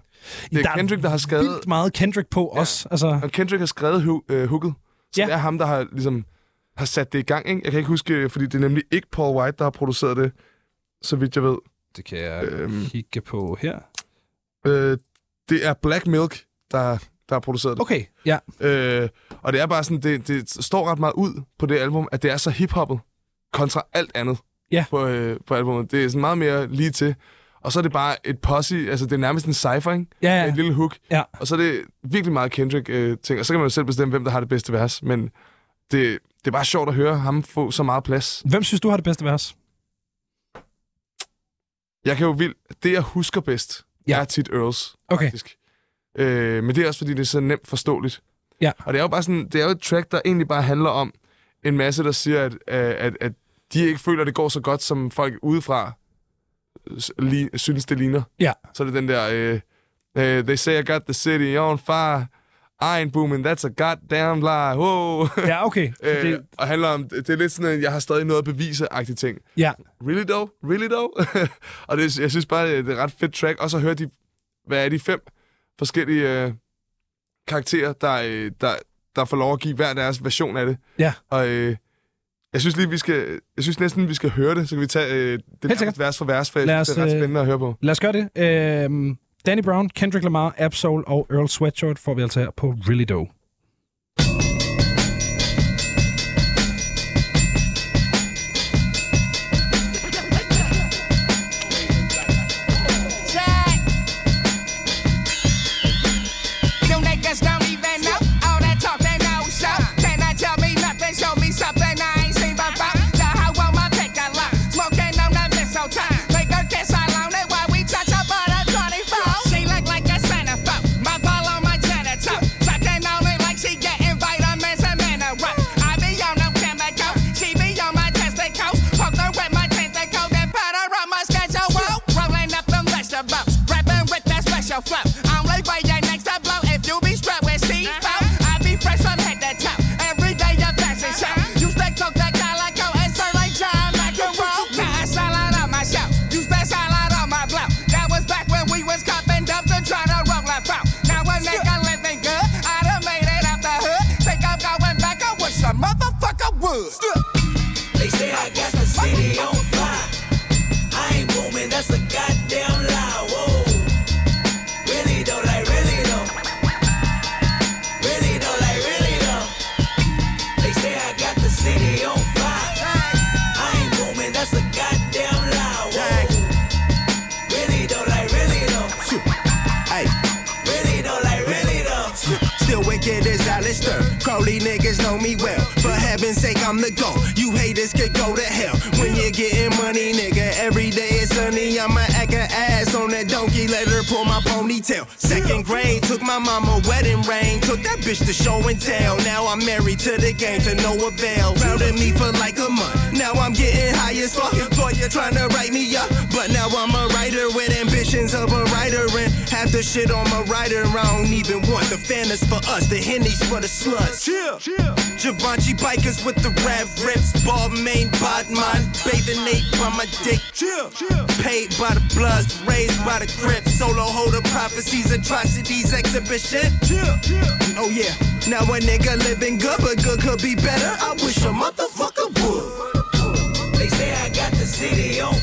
Det er Der er Kendrick, der har skrevet, meget Kendrick på ja. os. Altså, og Kendrick har skrevet hu, øh, hooket. Ja. det er ham, der har ligesom har sat det i gang. Ikke? Jeg kan ikke huske, fordi det er nemlig ikke Paul White, der har produceret det, så vidt jeg ved. det kan jeg Øhm. kigge på her. Øh, det er Black Milk, der, der har produceret det. Okay, ja. Øh, og det er bare sådan, det, det står ret meget ud på det album, at det er så hiphoppet kontra alt andet Ja. på, øh, på albumet. Det er sådan meget mere lige til. Og så er det bare et posse, altså det er nærmest en cypher, ikke? Ja, ja. Et lille hook. Ja. Og så er det virkelig meget Kendrick-ting. og så kan man jo selv bestemme, hvem der har det bedste vers. Men det, det er bare sjovt at høre ham få så meget plads. Hvem synes du har det bedste vers? Jeg kan jo vildt... Det, jeg husker bedst, Ja. er tit Earls, Okay. faktisk. Øh, men det er også, fordi det er så nemt forståeligt. Ja. Og det er jo bare sådan, det er jo et track, der egentlig bare handler om en masse, der siger, at, at, at de ikke føler, at det går så godt, som folk udefra li, synes, det ligner. Ja. Så er det den der, øh, øh, they say I got the city on fire, I ain't booming, that's a goddamn lie, wow. Ja, okay. Så Øh, det, og handler om, det er lidt sådan, at jeg har stadig noget at bevise-agtige ting. ja, Really though? Really though? og det, jeg synes bare, det er et ret fedt track. Og så høre de, hvad er de fem forskellige øh, karakterer, der, øh, der, der får lov at give hver deres version af det. ja. Og øh, jeg synes lige, vi skal, jeg synes næsten, vi skal høre det, så kan vi tage øh, det vers for vers, for Lad synes, det er os, ret øh, spændende at høre på. Lad os gøre det. Øhm, Danny Brown, Kendrick Lamar, Absol og Earl Sweatshirt får vi altså her på Really Do. My mama wedding ring. Took that bitch to show and tell. Now I'm married to the game to no avail. Rounded me for like a month. Now I'm getting high as fuck. Boy, you're trying to write me up. But now I'm a writer with ambitions of a The shit on my writer. I don't even want the fantas for us. The hennies for the sluts. Chill, chill. Givenchy bikers with the rap rips. Ball main, bodman. Bathing Nate by my dick. Chill, chill. Paid by the bloods, raised by the grip. Solo holder prophecies, atrocities, exhibition. Chill, chill. Oh yeah. Now a nigga living good, but good could be better. I wish a motherfucker would. They say I got the city on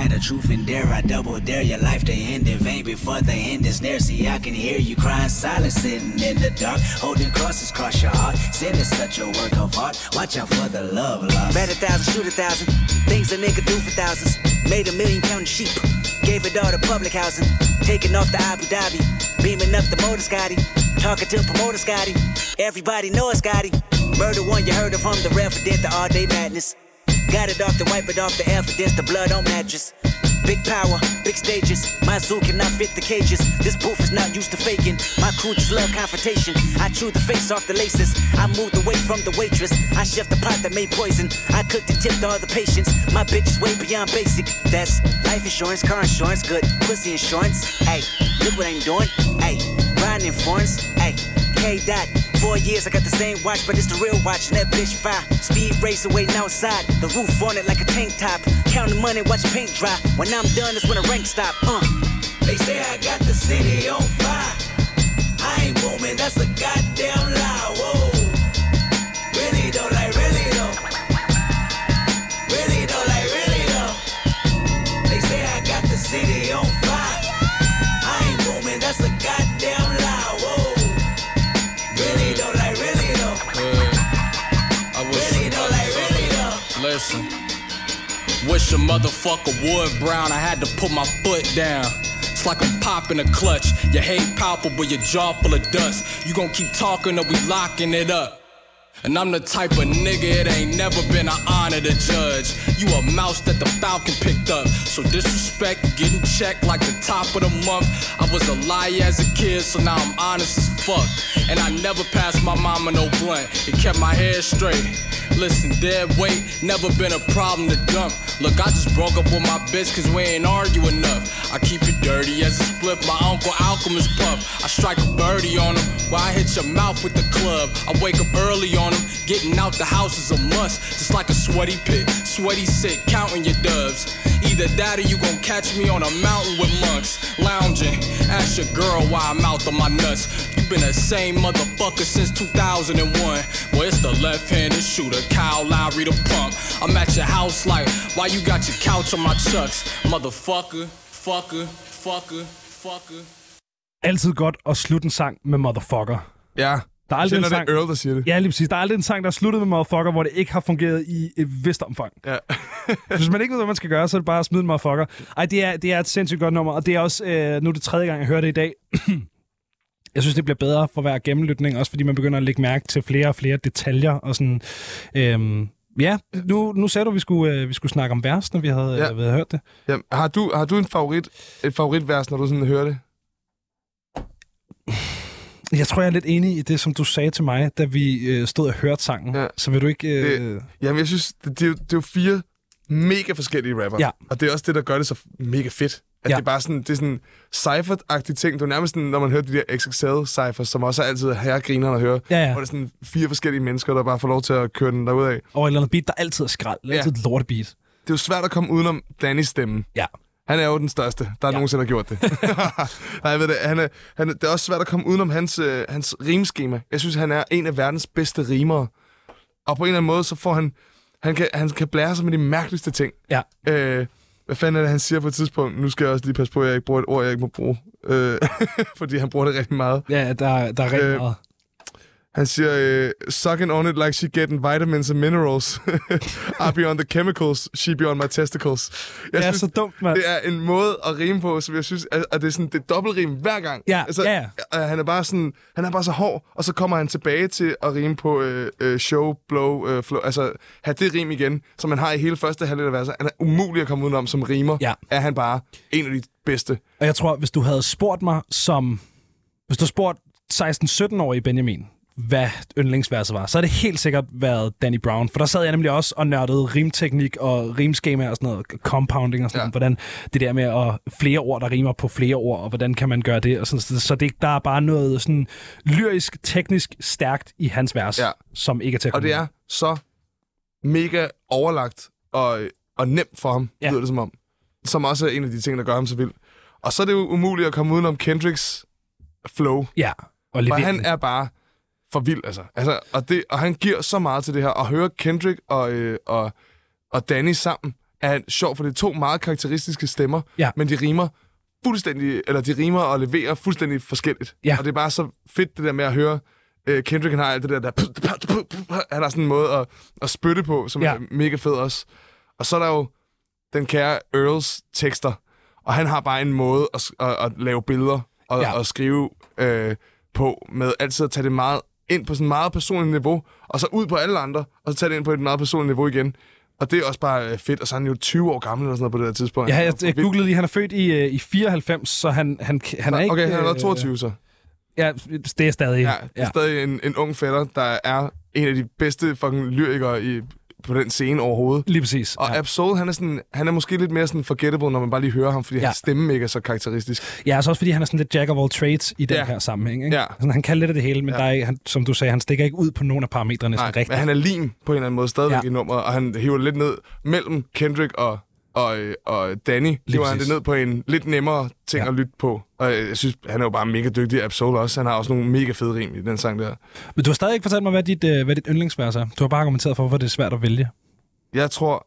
appetite of truth and dare. I double dare your life to end in vain before the end is near. See, I can hear you crying silent, sitting in the dark, holding crosses across your heart. Sin is such a work of art. Watch out for the love lost. Bet a thousand, shoot a thousand. Things a nigga do for thousands. Made a million counting sheep. Gave it all public housing. Taking off the Abu Dhabi. Beaming up the motor Scotty. Talking to promoter Scotty. Everybody knows Scotty. Murder one you heard of him, the resident, the all day madness. Got it off the wipe it off the evidence, the blood on mattress. Big power, big stages. My zoo cannot fit the cages. This booth is not used to faking. My crew just love confrontation. I chew the face off the laces. I moved away from the waitress. I chef the pot that made poison. I cooked and tipped all the patients. My bitch is way beyond basic. That's life insurance, car insurance, good pussy insurance. Hey, look what I'm doing. Hey, riding in foreigns. Hey, K dot. Four years, I got the same watch, but it's the real watch. And that bitch fire. Speed racer waiting outside. The roof on it like a tank top. Counting money, watch paint dry. When I'm done, it's when the rank stop. Uh. They say I got the city on fire. I ain't booming, that's a goddamn Wish a motherfucker would brown. I had to put my foot down. It's like I'm popping a clutch. Your hate palpable, your jaw full of dust. You gon' keep talking or we locking it up. And I'm the type of nigga it ain't never been an honor to judge. You a mouse that the Falcon picked up. So disrespect, getting checked like the top of the month. I was a liar as a kid, so now I'm honest as fuck. And I never passed my mama no blunt. It kept my head straight. Listen, dead weight, never been a problem to dump. Look, I just broke up with my bitch cause we ain't argue enough. I keep it dirty as a split, my uncle Alchemist puff. I strike a birdie on him while I hit your mouth with the club. I wake up early on him, getting out the house is a must. Just like a sweaty pit, sweaty sick, counting your dubs. Either that or you gon' catch me on a mountain with monks, lounging. Ask your girl why I'm out on my nuts. You been the same motherfucker since 2001. Well, it's the left-handed shooter, Kyle Lowry the pump. I'm at your house like, why you got your couch on my chucks? Motherfucker, fucker, fucker, fucker. Altid godt at slutte en sang med motherfucker. Ja, Der er aldrig en sang... det Earl, der siger det. Ja, lige præcis. Der er aldrig en sang, der er sluttet med motherfucker, hvor det ikke har fungeret i et vist omfang. Ja. Hvis man ikke ved, hvad man skal gøre, så er det bare at smide en motherfucker. Ej, det er, det er et sindssygt godt nummer, og det er også, øh, nu er det tredje gang, jeg hører det i dag. jeg synes, det bliver bedre for hver gennemlytning, også fordi man begynder at lægge mærke til flere og flere detaljer. Og sådan, øhm, ja, nu, nu sagde du, at vi skulle, øh, vi skulle snakke om vers, når vi havde, ja. øh, havde hørt det. Ja, har, du, har du en favorit, et favoritvers, når du sådan hører det? Jeg tror, jeg er lidt enig i det, som du sagde til mig, da vi øh, stod og hørte sangen. Ja. Så vil du ikke... Øh, Jamen, jeg synes, det, det, er, jo, det er jo fire mega forskellige rapper. Ja. Og det er også det, der gør det så mega fedt. At Ja. det er bare sådan, det er sådan cypher-agtige ting. Det er nærmest sådan, når man hører de der XXL cyphers, som også er altid herregriner at høre. Ja, ja. Hvor det er sådan fire forskellige mennesker, der bare får lov til at køre den derudad. Det over et eller andet beat, der altid er skrald. Det Ja. altid et lortebeat. er jo svært at komme udenom Dannys stemme. Ja. Han er jo den største, der ja. Nogensinde har gjort det. Nej, jeg ved det. Han er, han det er også svært at komme udenom hans, øh, hans rimskema. Jeg synes, han er en af verdens bedste rimere. Og på en eller anden måde, så får han... Han kan, han kan blære sig med de mærkeligste ting. Ja. Øh, hvad fanden er det, han siger på et tidspunkt? Nu skal jeg også lige passe på, at jeg ikke bruger et ord, jeg ikke må bruge. Øh, fordi han bruger det rigtig meget. Ja, der, der er rigtig Øh, meget. Han siger, øh, sucking on it like she getting vitamins and minerals. I be on the chemicals, she be on my testicles. Jeg Det er så dumt, mand. det er en måde at rime på, som jeg synes, at, at det er sådan, det er dobbeltrim hver gang. Altså, Ja, ja, øh, Han er bare sådan, han er bare så hård, og så kommer han tilbage til at rime på øh, øh, show, blow, øh, flow, altså have det rim igen, som man har i hele første halvdel af verset. Han er umulig at komme udenom som rimer. Ja. Er han bare en af de bedste. Og jeg tror, hvis du havde spurgt mig som... Hvis du havde spurgt 16-17-årige Benjamin, hvad yndlingsverset var, så har det helt sikkert været Danny Brown. For der sad jeg nemlig også og nørdede rimteknik og rimskema og sådan noget, compounding og sådan Ja. noget. Hvordan det der med at flere ord, der rimer på flere ord, og hvordan kan man gøre det. Og sådan, så det, der er bare noget sådan lyrisk, teknisk stærkt i hans vers, Ja. som ikke er til at Og det er så mega overlagt og, og nemt for ham, Ja. lyder det som om. Som også er en af de ting, der gør ham så vild. Og så er det jo umuligt at komme udenom Kendricks flow. Ja, og For han er bare for vild, altså. altså og, det, og han giver så meget til det her. At høre Kendrick og, øh, og, og Danny sammen er sjovt, for det er to meget karakteristiske stemmer, Ja. men de rimer fuldstændig, eller de rimer og leverer fuldstændig forskelligt. Ja. Og det er bare så fedt, det der med at høre, øh, Kendrick han har alt det der, der han har sådan en måde at, at spytte på, som Ja. er mega fed også. Og så er der jo den kære Earls tekster, og han har bare en måde at, at, at lave billeder og, ja. og skrive øh, på, med altid at tage det meget ind på sådan et meget personligt niveau, og så ud på alle andre, og så tage det ind på et meget personligt niveau igen. Og det er også bare øh, fedt, og så er han jo 20 år gammel eller sådan noget på det her tidspunkt. Ja, er jeg, jeg googlede lige, han er født i, øh, i 94, så han, han, han er ikke... Okay, han har været øh, 22 så. Ja, det er stadig... Ja, det er stadig en, en ung fætter, der er en af de bedste fucking lyrikere i, på den scene overhovedet. Lige præcis. Og ja. Absol, han er, sådan, han er måske lidt mere sådan forgettable, når man bare lige hører ham, fordi Ja. hans stemme ikke er så karakteristisk. Ja, så også fordi han er sådan lidt jack of all trades i den Ja. her sammenhæng. Ikke? Ja. Sådan, han kan lidt af det hele, men ja. der er, han, som du sagde, han stikker ikke ud på nogen af parametrene sådan Nej, rigtigt. men han er lim på en eller anden måde stadigvæk Ja. i nummeret, og han hiver lidt ned mellem Kendrick og, og, og Danny. Hiver han det ned på en lidt nemmere ting Ja. at lytte på. Og jeg synes, han er jo bare mega dygtig. Absol også. Han har også nogle mega fede rim i den sang der. Men du har stadig ikke fortalt mig, hvad dit, øh, hvad dit yndlingsvers er. Du har bare argumenteret for, hvorfor det er svært at vælge. Jeg tror,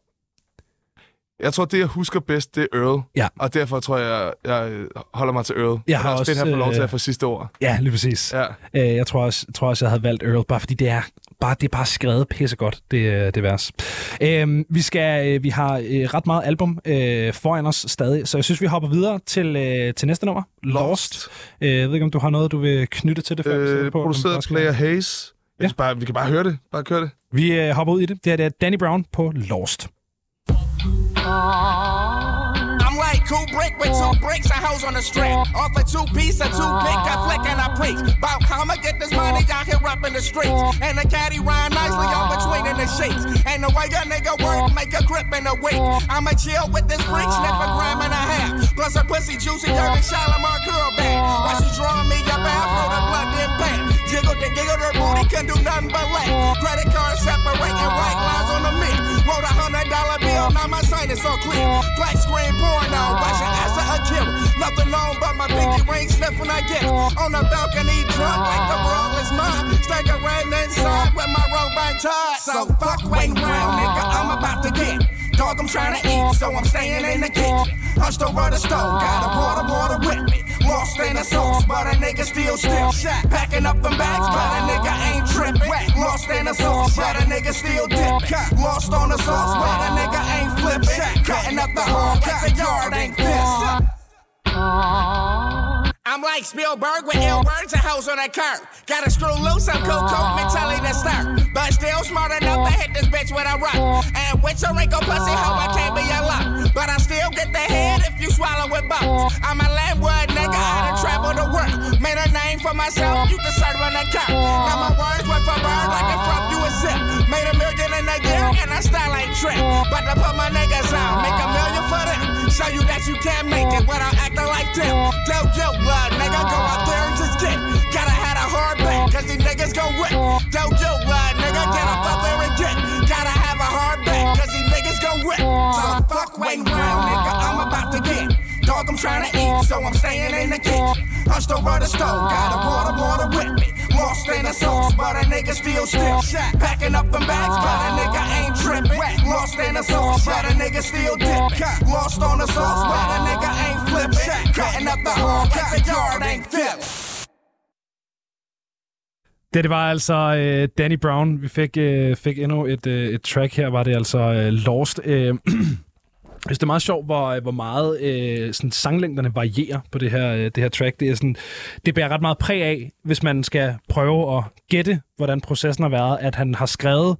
jeg tror, det jeg husker bedst, det er Earl. Ja. Og derfor tror jeg, jeg holder mig til Earl. Jeg har også fedt, at han får lov til øh, at få sidste ord. Ja, lige præcis. Ja. Øh, jeg tror også, tror også, jeg havde valgt Earl, bare fordi det er bare, det er bare skrevet pissegodt, det, øh, det vers. Øh, vi, skal, vi har øh, ret meget album øh, foran os stadig, så jeg synes, vi hopper videre til, øh, til næste nummer. Lost. Øh, jeg ved ikke, om du har noget, du vil knytte til det? før Øh, på, produceret af Player Hayes. Ja. Bare, vi kan bare høre det. Bare køre det. Vi øh, hopper ud i det. Det her det er Danny Brown på Lost. Like cool brick with two bricks and hoes on the strap. Off a two piece, a two pick, I flick and I preach. About how I'ma get this money out here up in the streets. And the caddy rhyme nicely on between in the sheets. And the way a nigga work, make a grip in a week. I'ma chill with this freak, sniff a gram and a half. Plus a pussy juicy, young and Shalimar curl back. While she drawing me up afro, the blood then back. Jiggle the giggle, her booty can do nothing but laugh. Credit card separating white lines on the mic. Wrote a hundred dollar bill, now my sign is so clear. Black screen porno, watch your ass a killer. Nothing known but my pinky ring sniffing I get. On the balcony, drunk like the world is mine. Staggering inside with my robot tie. So fuck waiting around, nigga, I'm about to get. Dog, I'm trying to eat, so I'm staying in the kitchen. Hunched over the stove, got a water, water with me. Lost in the sauce, but a nigga still still shot. Packing up them bags, but a nigga ain't tripping. Lost in the sauce, but a nigga still dipping. Lost on the sauce, but a nigga ain't flipping. Cutting up the hall like the yard ain't pissed. I'm like Spielberg with ill words and hoes on that curb. Gotta screw loose, I'm cool, cool, mentality to start. But still smart enough to hit this bitch with a rock. And with your wrinkle pussy, hoe, I can't be a lot. But I still get the head if you swallow with bones. I'm a landwood nigga, I done traveled the world. Made a name for myself, you can serve on a cup. Now my words went for bird like a from you a zip. Made a million in a year and I style like trip. But to put my niggas on, make a million for them. Show you that you can't make it without acting like them. Dope, yo, blood, uh, nigga, go out there and just get. Gotta have a hard back, cause these niggas gon' whip. Dope, yo, blood, uh, nigga, get up out there and get. Gotta have a hard whip. So fuck waiting around, nigga, I'm about to get. Dog, I'm trying to eat, so I'm staying in the kitchen. Hunched over the stove, got a water, water with me. Lost in the sauce, but a nigga still still shot. Packing up them bags, but a nigga ain't tripping. Lost in the sauce, but a nigga still dip. Lost on the sauce, but a nigga ain't flip. Cutting up the hall, cut the yard ain't flip. Det, det var altså øh, Danny Brown. Vi fik, øh, fik endnu et, øh, et track her, var det altså øh, Lost. Øh, Jeg synes, det er meget sjovt, hvor, øh, hvor meget øh, sådan sanglængderne varierer på det her, øh, det her track. Det, er sådan, det bærer ret meget præg af, hvis man skal prøve at gætte, hvordan processen har været, at han har skrevet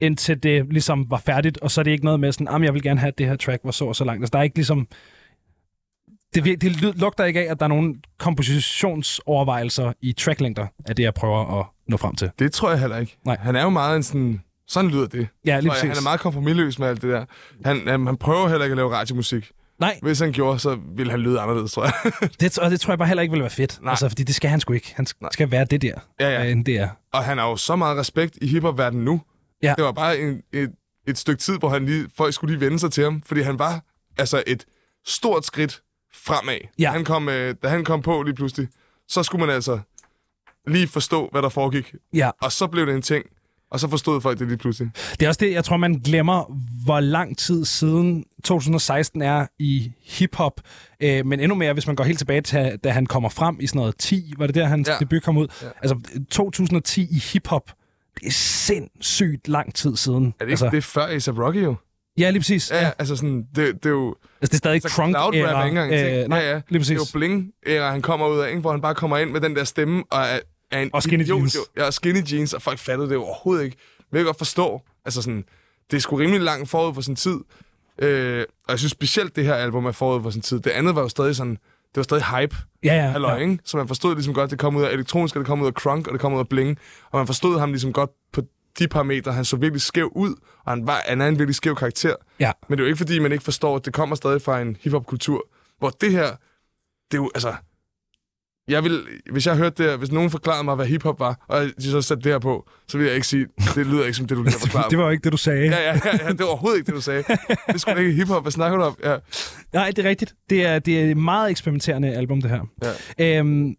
indtil det ligesom var færdigt, og så er det ikke noget med sådan, jeg vil gerne have, at det her track var så og så langt. Altså, der er ikke ligesom... Det, det lugter ikke af, at der er nogle kompositionsovervejelser i tracklængder af det, jeg prøver at nå frem til. Det tror jeg heller ikke. Nej. Han er jo meget en sådan... Sådan lyder det. Ja, lige jeg. Han præcis. er meget kompromilløs med alt det der. Han, han, han prøver heller ikke at lave radiomusik. Nej, Hvis han gjorde, så ville han lyde anderledes, tror jeg. det, og det tror jeg bare heller ikke ville være fedt. Nej. Altså, fordi det skal han sgu ikke. Han sk- skal være det der, Ja, ja. hvad end det er. Og han har jo så meget respekt i hiphop-verdenen nu. Ja. Det var bare en, et, et stykke tid, hvor han lige, folk skulle lige vende sig til ham, fordi han var altså et stort skridt fremad. Ja. Han kom, øh, da han kom på lige pludselig, så skulle man altså lige forstå, hvad der foregik. Ja. Og så blev det en ting, og så forstod folk det lige pludselig. Det er også det, jeg tror, man glemmer, hvor lang tid siden 2016 er i hiphop. Øh, men endnu mere, hvis man går helt tilbage til, da han kommer frem i sådan noget 10, var det der, hans Ja. debut kom ud? Ja. Altså, 2010 i hiphop, det er sindssygt lang tid siden. Er det ikke altså, det er før A$AP Rocky jo? Ja, lige præcis. Ja, ja. altså sådan, det, det er jo... Altså, det er stadig Så crunk cloud rap er ikke engang en ting. Øh, nej, ja, ja. lige præcis. Det er jo bling æra han kommer ud af, ikke? hvor han bare kommer ind med den der stemme og er, er en Og skinny idiot, jeans. jo. Ja, skinny jeans, og folk fattede det overhovedet ikke. Men jeg kan godt forstå, altså sådan, det er sgu rimelig langt forud for sin tid. Øh, og jeg synes specielt, det her album er forud for sin tid. Det andet var jo stadig sådan, det var stadig hype, Ja, ja. halløj, ja. ikke? Så man forstod ligesom godt, det kom ud af elektronisk, og det kom ud af crunk, og det kom ud af bling. Og man forstod ham ligesom godt på de parametre. Han så virkelig skæv ud, og han, var, han er en virkelig skæv karakter. Ja. Men det er jo ikke, fordi man ikke forstår, at det kommer stadig fra en hiphop-kultur, hvor det her, det er jo, altså... Jeg vil, hvis jeg hørte det hvis nogen forklarede mig, hvad hiphop var, og de så satte det her på, så vil jeg ikke sige, det lyder ikke som det, du lige har forklaret. Det var jo ikke det, du sagde. Ja, ja, ja, ja, det var overhovedet ikke det, du sagde. Det skulle ikke hiphop. Hvad snakker du om? Ja. Nej, det er rigtigt. Det er, det er et meget eksperimenterende album, det her. Ja. Øhm,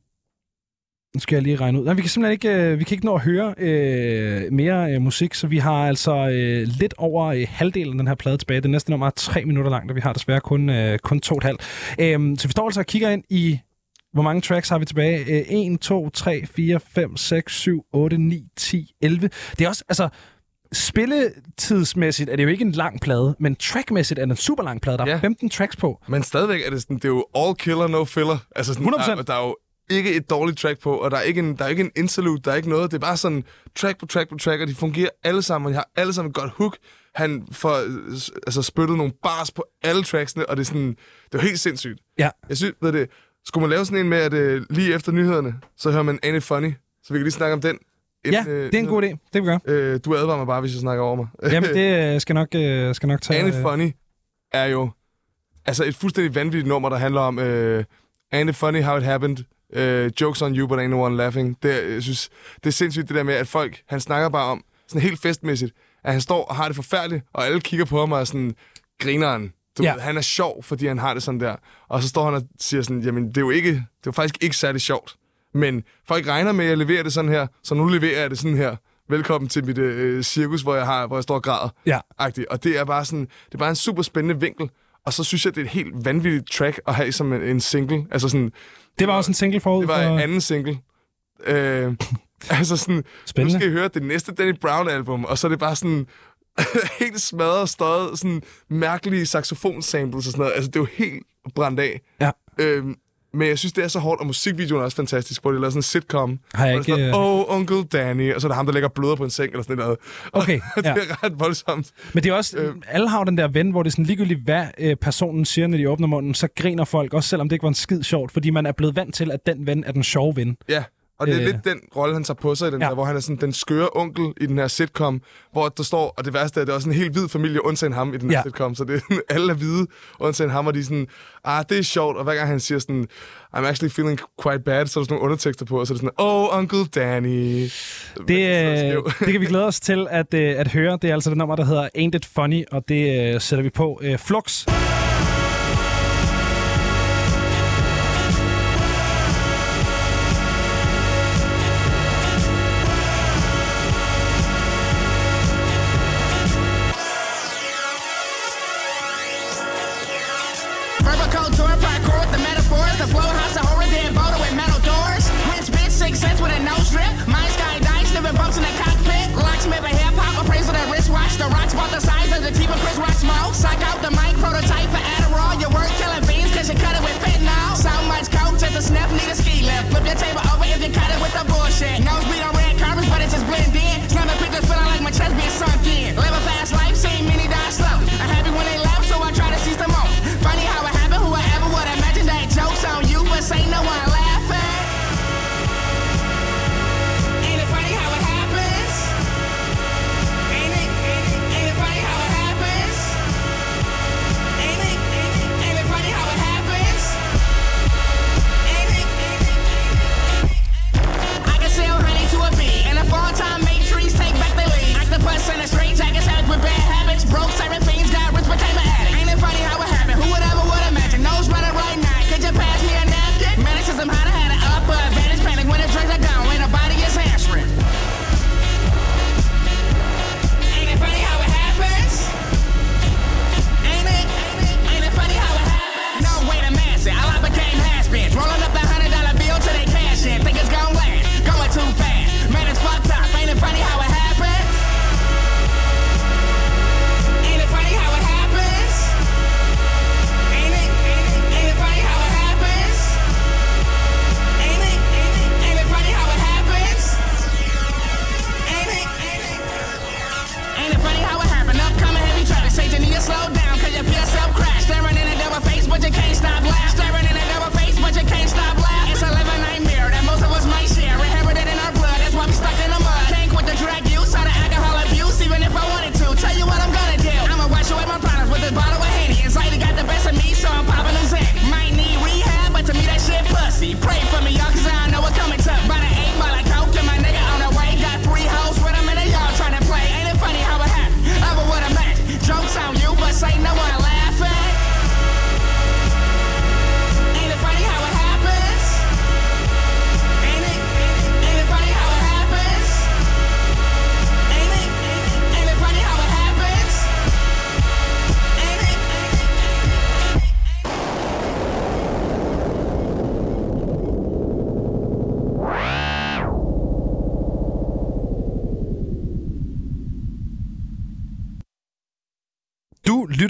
nu skal jeg lige regne ud. Nej, vi kan simpelthen ikke, øh, vi kan ikke nå at høre øh, mere øh, musik, så vi har altså øh, lidt over øh, halvdelen af den her plade tilbage. Det næste nummer er tre minutter langt, og vi har desværre kun, øh, kun to og et halvt. Øhm, så vi står altså og kigger ind i, hvor mange tracks har vi tilbage? Øh, 1, 2, 3, 4, 5, 6, 7, 8, 9, 10, 11. Det er også, altså, spilletidsmæssigt er det jo ikke en lang plade, men trackmæssigt er det en super lang plade. Der er Ja. 15 tracks på. Men stadigvæk er det sådan, det er jo all killer, no filler. Altså sådan, 100%. Der, der er jo ikke et dårligt track på, og der er ikke en, der er ikke en interlude, der er ikke noget. Det er bare sådan track på track på track, og de fungerer alle sammen, og de har alle sammen et godt hook. Han får øh, altså, spyttet nogle bars på alle tracksene, og det er sådan, det er helt sindssygt. Ja. Jeg synes, ved det, skulle man lave sådan en med, at øh, lige efter nyhederne, så hører man It Funny, så vi kan lige snakke om den. Ja, det er en god idé. Det vil vi gøre. Øh, du advarer mig bare, hvis jeg snakker over mig. Jamen, det øh, skal nok, øh, skal nok tage... It øh, Funny er jo altså et fuldstændig vanvittigt nummer, der handler om Ain't It Funny How It Happened, uh, Jokes on You, but ain't no one laughing. Det, jeg synes, det er sindssygt det der med, at folk, han snakker bare om, sådan helt festmæssigt, at han står og har det forfærdeligt, og alle kigger på ham og er sådan, grineren. Du Ja. han er sjov, fordi han har det sådan der. Og så står han og siger sådan, jamen det er jo ikke, det er jo faktisk ikke særlig sjovt. Men folk regner med, at jeg leverer det sådan her, så nu leverer jeg det sådan her. Velkommen til mit øh, cirkus, hvor jeg, har, hvor jeg står og græder Ja. agtigt. Og det er bare sådan, det er bare en super spændende vinkel. Og så synes jeg, det er et helt vanvittigt track at have som en, en single. Altså sådan, Det var også en single forud det var for... en anden single. Øh, altså sådan, Spændende. nu skal I høre det næste Danny Brown album, og så er det bare sådan helt smadret og støjet, sådan mærkelige saxofonsamples og sådan noget. Altså, det er jo helt brændt af. Ja. Øhm, men jeg synes, det er så hårdt, og musikvideoen er også fantastisk, hvor de laver sådan en sitcom. Har jeg ikke, står, oh, Uncle Danny, og så er der ham, der lægger bløder på en seng, eller sådan noget. Okay, det ja. er ret voldsomt. Men det er også, øh. alle har den der ven, hvor det er sådan ligegyldigt, hvad øh, personen siger, når de åbner munden, så griner folk, også selvom det ikke var en skid sjovt, fordi man er blevet vant til, at den ven er den sjove ven. Ja, og det er Øh. lidt den rolle, han tager på sig i den Ja. der, hvor han er sådan den skøre onkel i den her sitcom, hvor der står, og det værste er, at det er også en helt hvid familie, undtagen ham i den her Ja. sitcom, så det er alle er hvide, undtagen ham, og de er sådan, ah, det er sjovt, og hver gang han siger sådan, I'm actually feeling quite bad, så er der sådan nogle undertekster på, og så er det sådan, oh, Uncle Danny. Det, Så øh, det kan vi glæde os til at, øh, at høre. Det er altså det nummer, der hedder Ain't It Funny, og det øh, sætter vi på. Øh, Flux. Locksmith The rocks about the size of the Tiba Chris Rock's smoke. Suck out the mic prototype for Adderall. Your work killing fiends cause you cut it with fentanyl. So much coke just a sniff, need a ski lift. Flip your table over if you cut it with the bullshit. Nose bleed on red carpets, but it just blend in. Slamming pictures feeling like my chest being sunk in. Live a fast life, seen many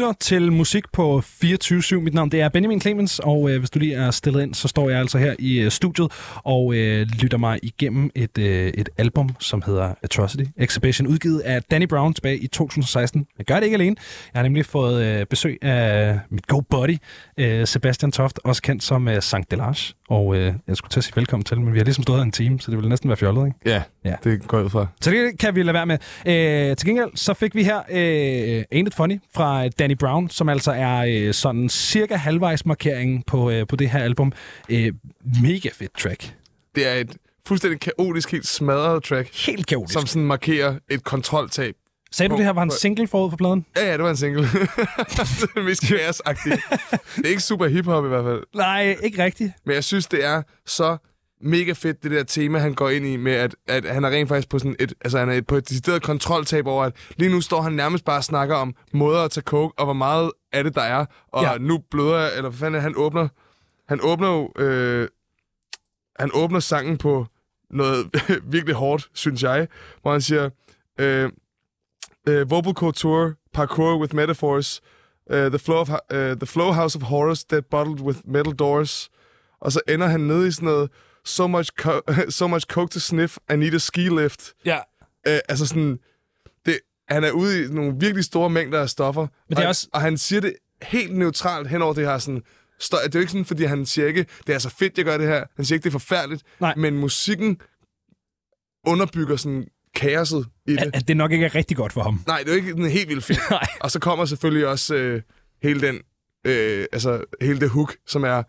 Du lytter til musik på 24-7. Mit navn det er Benjamin Clemens, og øh, hvis du lige er stillet ind, så står jeg altså her i øh, studiet og øh, lytter mig igennem et, øh, et album, som hedder Atrocity Exhibition, udgivet af Danny Brown tilbage i 2016. Jeg gør det ikke alene. Jeg har nemlig fået øh, besøg af mit go buddy, øh, Sebastian Toft, også kendt som øh, Sankt Delage. Og øh, jeg skulle til at sige velkommen til, men vi har ligesom stået her en time, så det ville næsten være fjollet, ikke? Ja, Ja. det går ud fra. Så det kan vi lade være med. Øh, til gengæld så fik vi her øh, Ain't It Funny fra Danny Brown, som altså er øh, sådan cirka halvvejs markeringen på, øh, på det her album. Øh, mega fedt track. Det er et fuldstændig kaotisk, helt smadret track, Helt kaotisk. som sådan markerer et kontroltab. Sagde du, det her var en single forud for pladen? Ja, ja, det var en single. det er mest. Det er ikke super hiphop i hvert fald. Nej, ikke rigtigt. Men jeg synes, det er så mega fedt, det der tema, han går ind i med, at, at han er rent faktisk på sådan et, altså han er et, på et decideret kontroltab over, at lige nu står han nærmest bare og snakker om måder at tage coke, og hvor meget af det der er, og Ja. nu bløder eller hvad fanden han åbner, han åbner jo, øh, han åbner sangen på noget virkelig hårdt, synes jeg, hvor han siger, øh, øh, vocal couture, parkour with metaphors, uh, the, flow of, uh, the flow house of horrors, dead bottled with metal doors, og så ender han nede i sådan noget, so much, co- so much coke to sniff, I need a ski lift. Ja. Uh, altså sådan, det, han er ude i nogle virkelig store mængder af stoffer, Men det er og, også- og han siger det helt neutralt hen over det her sådan, støj. Det er jo ikke sådan, fordi han siger ikke, det er så fedt, jeg gør det her. Han siger ikke, det er forfærdeligt. Nej. Men musikken underbygger sådan kaoset i det. At, at det nok ikke er rigtig godt for ham. Nej, det er jo ikke sådan helt vildt fedt. Nej. Og så kommer selvfølgelig også øh, hele den, øh, altså hele det hook, som er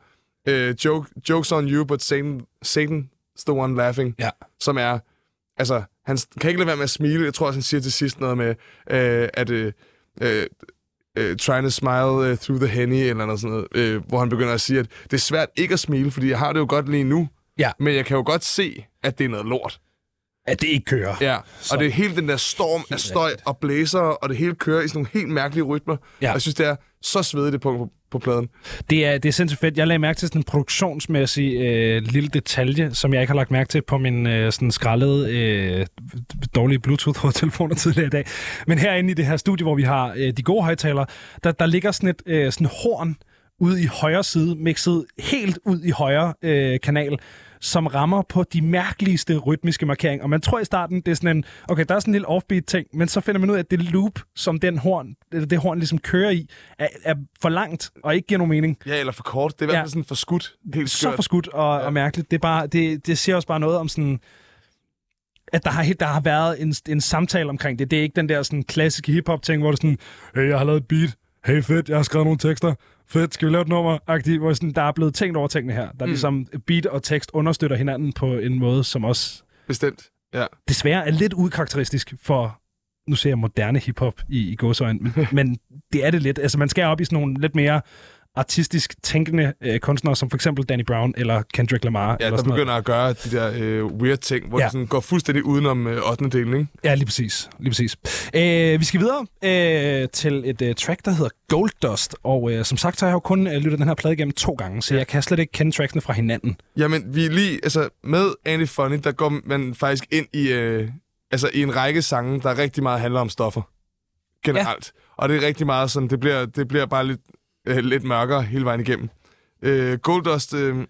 øh, joke, jokes on you, but Satan, Satan's the one laughing. Ja. Som er, altså, han kan ikke lade være med at smile. Jeg tror også, han siger til sidst noget med, øh, at øh, øh, øh, trying to smile uh, through the henny, eller noget sådan noget, øh, hvor han begynder at sige, at det er svært ikke at smile, fordi jeg har det jo godt lige nu, Ja. men jeg kan jo godt se, at det er noget lort. At det ikke kører. Ja, og det er hele den der storm af støj og blæser, og det hele kører i sådan nogle helt mærkelige rytmer. Ja. Og jeg synes, det er så svedigt det punkt på, på pladen. Det er, det er sindssygt fedt. Jeg lagde mærke til sådan en produktionsmæssig øh, lille detalje, som jeg ikke har lagt mærke til på min øh, sådan skrællede, øh, dårlige Bluetooth-telefoner tidligere i dag. Men herinde i det her studie, hvor vi har øh, de gode højtalere, der, der ligger sådan et øh, sådan horn ude i højre side, mixet helt ud i højre øh, kanal, som rammer på de mærkeligste rytmiske markeringer. Og man tror i starten, det er sådan en, okay, der er sådan en lille offbeat ting, men så finder man ud af, at det loop, som den horn, det, det horn ligesom kører i, er, er for langt og ikke giver nogen mening. Ja, eller for kort. Det er i hvert fald Ja. sådan for skudt. Helt Så skørt. for skudt og, ja. og mærkeligt. Det, er bare, det, det siger også bare noget om sådan at der har, der har været en, en samtale omkring det. Det er ikke den der sådan klassiske hiphop-ting, hvor det er sådan, hey, jeg har lavet et beat. Hey, fedt, jeg har skrevet nogle tekster. Fedt, skal vi lave et nummer? Agtigt, hvor sådan, der er blevet tænkt over tingene her. Der er mm. ligesom beat og tekst understøtter hinanden på en måde, som også Bestemt. Ja. desværre er lidt udkarakteristisk for, nu ser jeg moderne hiphop i, i gåsøjne, men, men det er det lidt. Altså, man skal op i sådan nogle lidt mere artistisk tænkende øh, kunstnere, som for eksempel Danny Brown eller Kendrick Lamar. Ja, eller der sådan noget. begynder at gøre de der øh, weird ting, hvor Ja. ja. det sådan går fuldstændig udenom øh, 8. delen, ikke? Ja, lige præcis. Lige præcis. Øh, vi skal videre øh, til et øh, track, der hedder Gold Dust. Og øh, som sagt, så har jeg jo kun øh, lyttet den her plade igennem to gange, så jeg kan slet ikke kende tracksene fra hinanden. Jamen, vi er lige, altså, med Andy Funny, der går man faktisk ind i, øh, altså, i en række sange, der rigtig meget handler om stoffer. Generelt. Ja. Og det er rigtig meget sådan, det bliver, det bliver bare lidt, øh, lidt mørkere hele vejen igennem. Øh, Goldust, øh,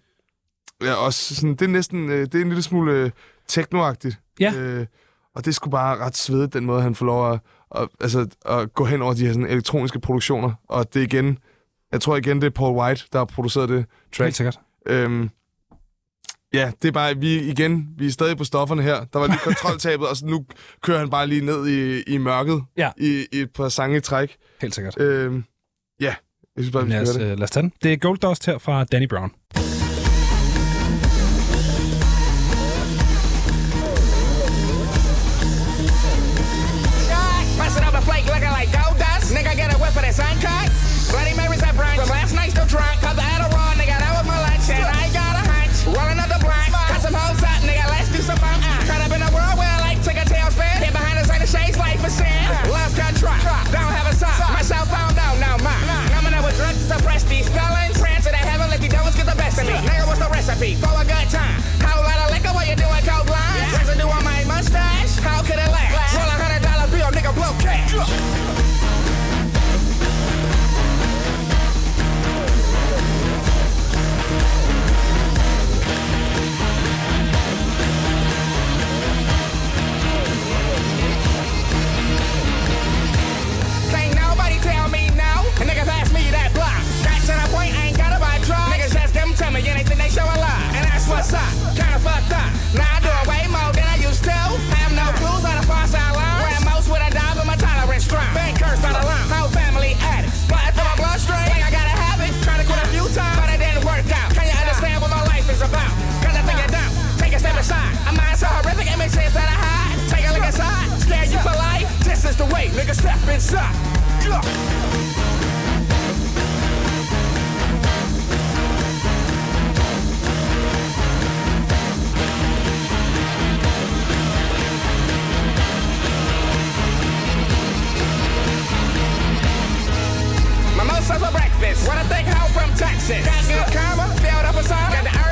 ja, også sådan, det er næsten, øh, det er en lille smule øh, technoagtigt. Ja. Øh, og det er sgu bare ret svedigt, den måde, han får lov at, at, altså, at gå hen over de her sådan, elektroniske produktioner. Og det er igen, jeg tror igen, det er Paul White, der har produceret det track. Helt sikkert. Øhm, ja, det er bare, vi igen, vi er stadig på stofferne her. Der var lige kontroltabet, og så nu kører han bare lige ned i, i mørket Ja. i, i et par sange i træk. Helt sikkert. Øhm, jeg synes bare, vi Lad skal os, høre det. øh, lad os tage den. Det er Gold Dust her fra Danny Brown. Busting up a flake looking like gold dust. Nigga, get a whiff of that sun what's the recipe Up. Kinda fucked up. Now I do it way more than I used to. Have no clues how to pass out line. Wear most with a dime, but my tolerance strong. Been cursed out of line. Whole family addicts. Blood through my bloodstream. Like I gotta have it. Tried to quit a few times, but it didn't work out. Can you understand what my life is about? Cause I think you don't. Take a step aside. A mind so horrific, it sense that I hide. Take a look inside. Scare you for life. This is the way, nigga. Step inside. Breakfast. What I think home from Texas. Got good karma, filled up a sign. Got the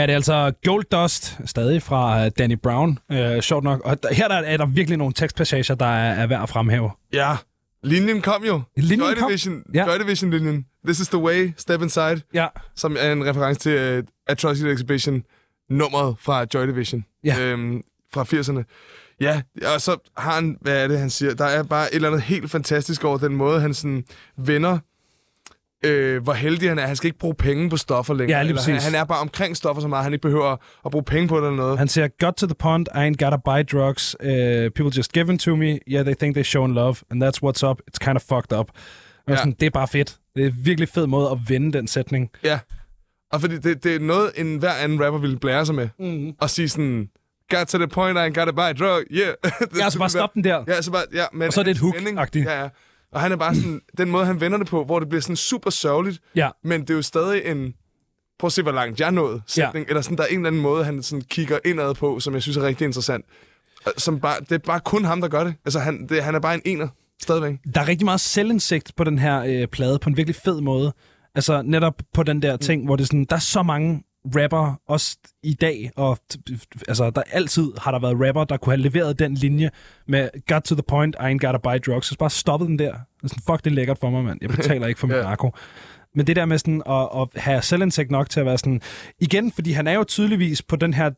Her er det altså Gold Dust, stadig fra øh, Danny Brown. Øh, sjovt nok. Og her der er der virkelig nogle tekstpassager, der er, er værd at fremhæve. Ja, linjen kom jo. Linjen Joy kom. Division, Ja. Joy Division-linjen. This is the way, step inside. Ja. Som er en reference til uh, Atrocity Exhibition, nummeret fra Joy Division. Ja. Øhm, fra 80'erne. Ja, og så har han, hvad er det, han siger? Der er bare et eller andet helt fantastisk over den måde, han sådan vender øh, hvor heldig han er. Han skal ikke bruge penge på stoffer længere. Ja, lige eller han, præcis. han er bare omkring stoffer så meget, han ikke behøver at bruge penge på det eller noget. Han siger, got to the point, I ain't gotta buy drugs. Uh, people just give them to me. Yeah, they think they're showing love, and that's what's up. It's kind of fucked up. Og Ja. sådan, det er bare fedt. Det er en virkelig fed måde at vende den sætning. Ja. Og fordi det, det er noget, en hver anden rapper ville blære sig med. Mm. Og sige sådan, got to the point, I ain't gotta buy a drug. Yeah. Ja, altså bare stop den der. Ja, så bare, ja, men Og så er det et hook. -agtigt. Ja, ja. Og han er bare sådan, den måde, han vender det på, hvor det bliver sådan super sørgeligt, Ja. men det er jo stadig en, prøv at se, hvor langt jeg nåede, sætning. Eller sådan, der er en eller anden måde, han sådan kigger indad på, som jeg synes er rigtig interessant. Som bare, det er bare kun ham, der gør det. Altså, han, det, han er bare en ener, stadigvæk. Der er rigtig meget selvindsigt på den her øh, plade, på en virkelig fed måde. Altså netop på den der ting, hvor det er sådan, der er så mange rapper også i dag, og altså der altid har der været rapper, der kunne have leveret den linje med got to the point, I ain't gotta buy drugs. Så bare stoppet den der. Er Sådan, fuck, det er lækkert for mig, mand. Jeg betaler ikke for min narko. Men det der med sådan at, at have selvindsigt nok til at være sådan... Igen, fordi han er jo tydeligvis på den her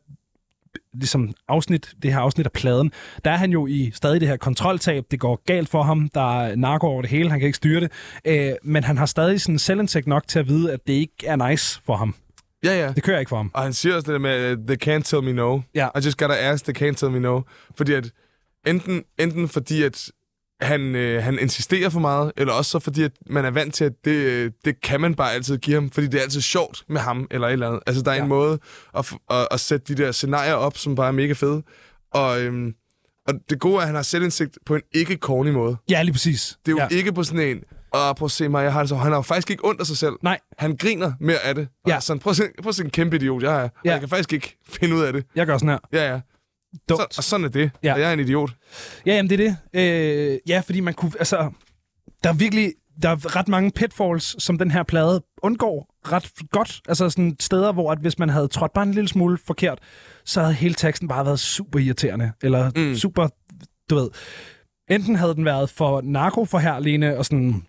ligesom afsnit, det her afsnit af pladen, der er han jo i stadig det her kontroltab. Det går galt for ham. Der er narko over det hele. Han kan ikke styre det. Øh, men han har stadig sådan selvindsigt nok til at vide, at det ikke er nice for ham. Ja, ja. Det kører ikke for ham. Og han siger også det der med, uh, they can't tell me no. Ja. I just gotta ask, they can't tell me no. Fordi at, enten, enten fordi, at han, øh, han insisterer for meget, eller også så fordi, at man er vant til, at det, øh, det kan man bare altid give ham, fordi det er altid sjovt med ham, eller et eller andet. Altså, der er ja. En måde at, at, at sætte de der scenarier op, som bare er mega fede. Og, øhm, og det gode er, at han har selvindsigt på en ikke corny måde. Ja, lige præcis. Det er jo ja. ikke på sådan en, og prøv at se mig, jeg har det så. Han har jo faktisk ikke ondt af sig selv. Nej. Han griner mere af det. Og Ja. ja. Sådan, prøv, at se, prøv at se en kæmpe idiot, jeg er. Ja. Ja. Jeg kan faktisk ikke finde ud af det. Jeg gør sådan her. Ja, ja. Dumt. Så, og sådan er det. Ja. Ja. Og jeg er en idiot. Ja, jamen det er det. Øh, ja, fordi man kunne... Altså, der er virkelig... Der er ret mange pitfalls, som den her plade undgår ret godt. Altså sådan steder, hvor at hvis man havde trådt bare en lille smule forkert, så havde hele teksten bare været super irriterende. Eller mm. super, du ved... Enten havde den været for narkoforherligende og sådan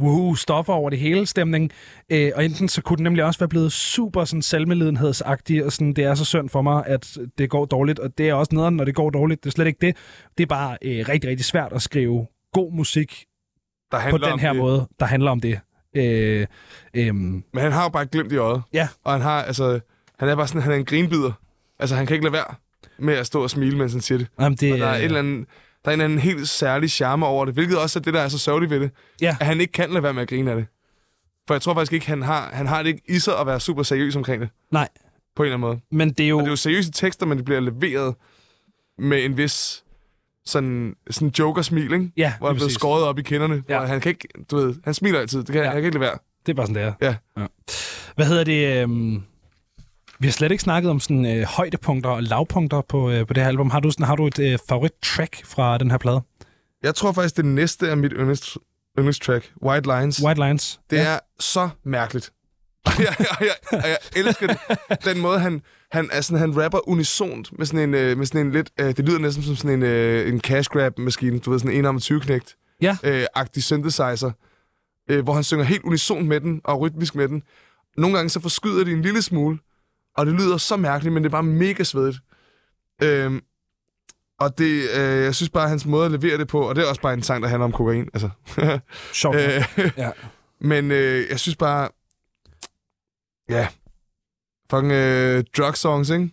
woohoo, stoffer over det hele stemning, øh, og enten så kunne den nemlig også være blevet super sådan selvmedlidenhedsagtig, og sådan, det er så synd for mig, at det går dårligt, og det er også nederen, når det går dårligt. Det er slet ikke det. Det er bare øh, rigtig, rigtig svært at skrive god musik Der på den her det. måde, der handler om det. Øh, øhm, Men han har jo bare glemt i øjet. ja, Og han har, altså, han er bare sådan, han er en grinbider. Altså, han kan ikke lade være med at stå og smile, mens han siger det. jamen, det, Og der er, et eller andet, der er en anden helt særlig charme over det, hvilket også er det, der er så sørgeligt ved det. Ja. At han ikke kan lade være med at grine af det. For jeg tror faktisk ikke, han har, han har det ikke i sig at være super seriøs omkring det. nej, På en eller anden måde. men det er jo... Og det er jo seriøse tekster, men det bliver leveret med en vis sådan, sådan joker-smil, ikke? Ja, Hvor han bliver skåret op i kinderne. Ja. Ja. Han kan ikke, du ved, han smiler altid. Det kan, ja. Han kan ikke lade være. Det er bare sådan, det er. Ja. ja. Hvad hedder det? Øhm, vi har slet ikke snakket om sådan øh, højdepunkter og lavpunkter på, øh, på det her album. Har du, sådan, har du et øh, favorit-track fra den her plade? Jeg tror faktisk, det næste er mit yndlings, yndlingstrack, White Lines. White Lines. Det er så mærkeligt. Og jeg, og jeg, og jeg elsker det. Den måde, han, han, sådan, han rapper unisont med sådan en, øh, med sådan en lidt... Øh, det lyder næsten som sådan en, øh, en cash grab maskine Du ved, sådan en 1 20 knægt Ja. øh, agtig synthesizer. Øh, hvor han synger helt unisont med den og rytmisk med den. Nogle gange så forskyder det en lille smule. Og det lyder så mærkeligt, men det er bare mega svedigt. Øh, og det, øh, jeg synes bare, hans måde at levere det på, og det er også bare en sang, der handler om kokain. Altså. Sjovt. Øh, ja. Men øh, jeg synes bare... Ja. Fucking øh, drug songs, ikke?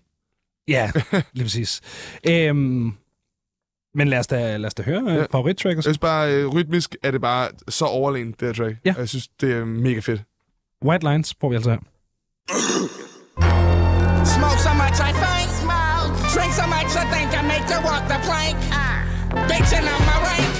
Ja, lige præcis. Øhm, men lad os da, lad os da høre ja. Ja. favorit-track. Jeg synes bare, øh, rytmisk er det bare så overlegent, det her track. Ja. Og jeg synes, det er mega fedt. White Lines får vi altså her. Bitchin' on my rank.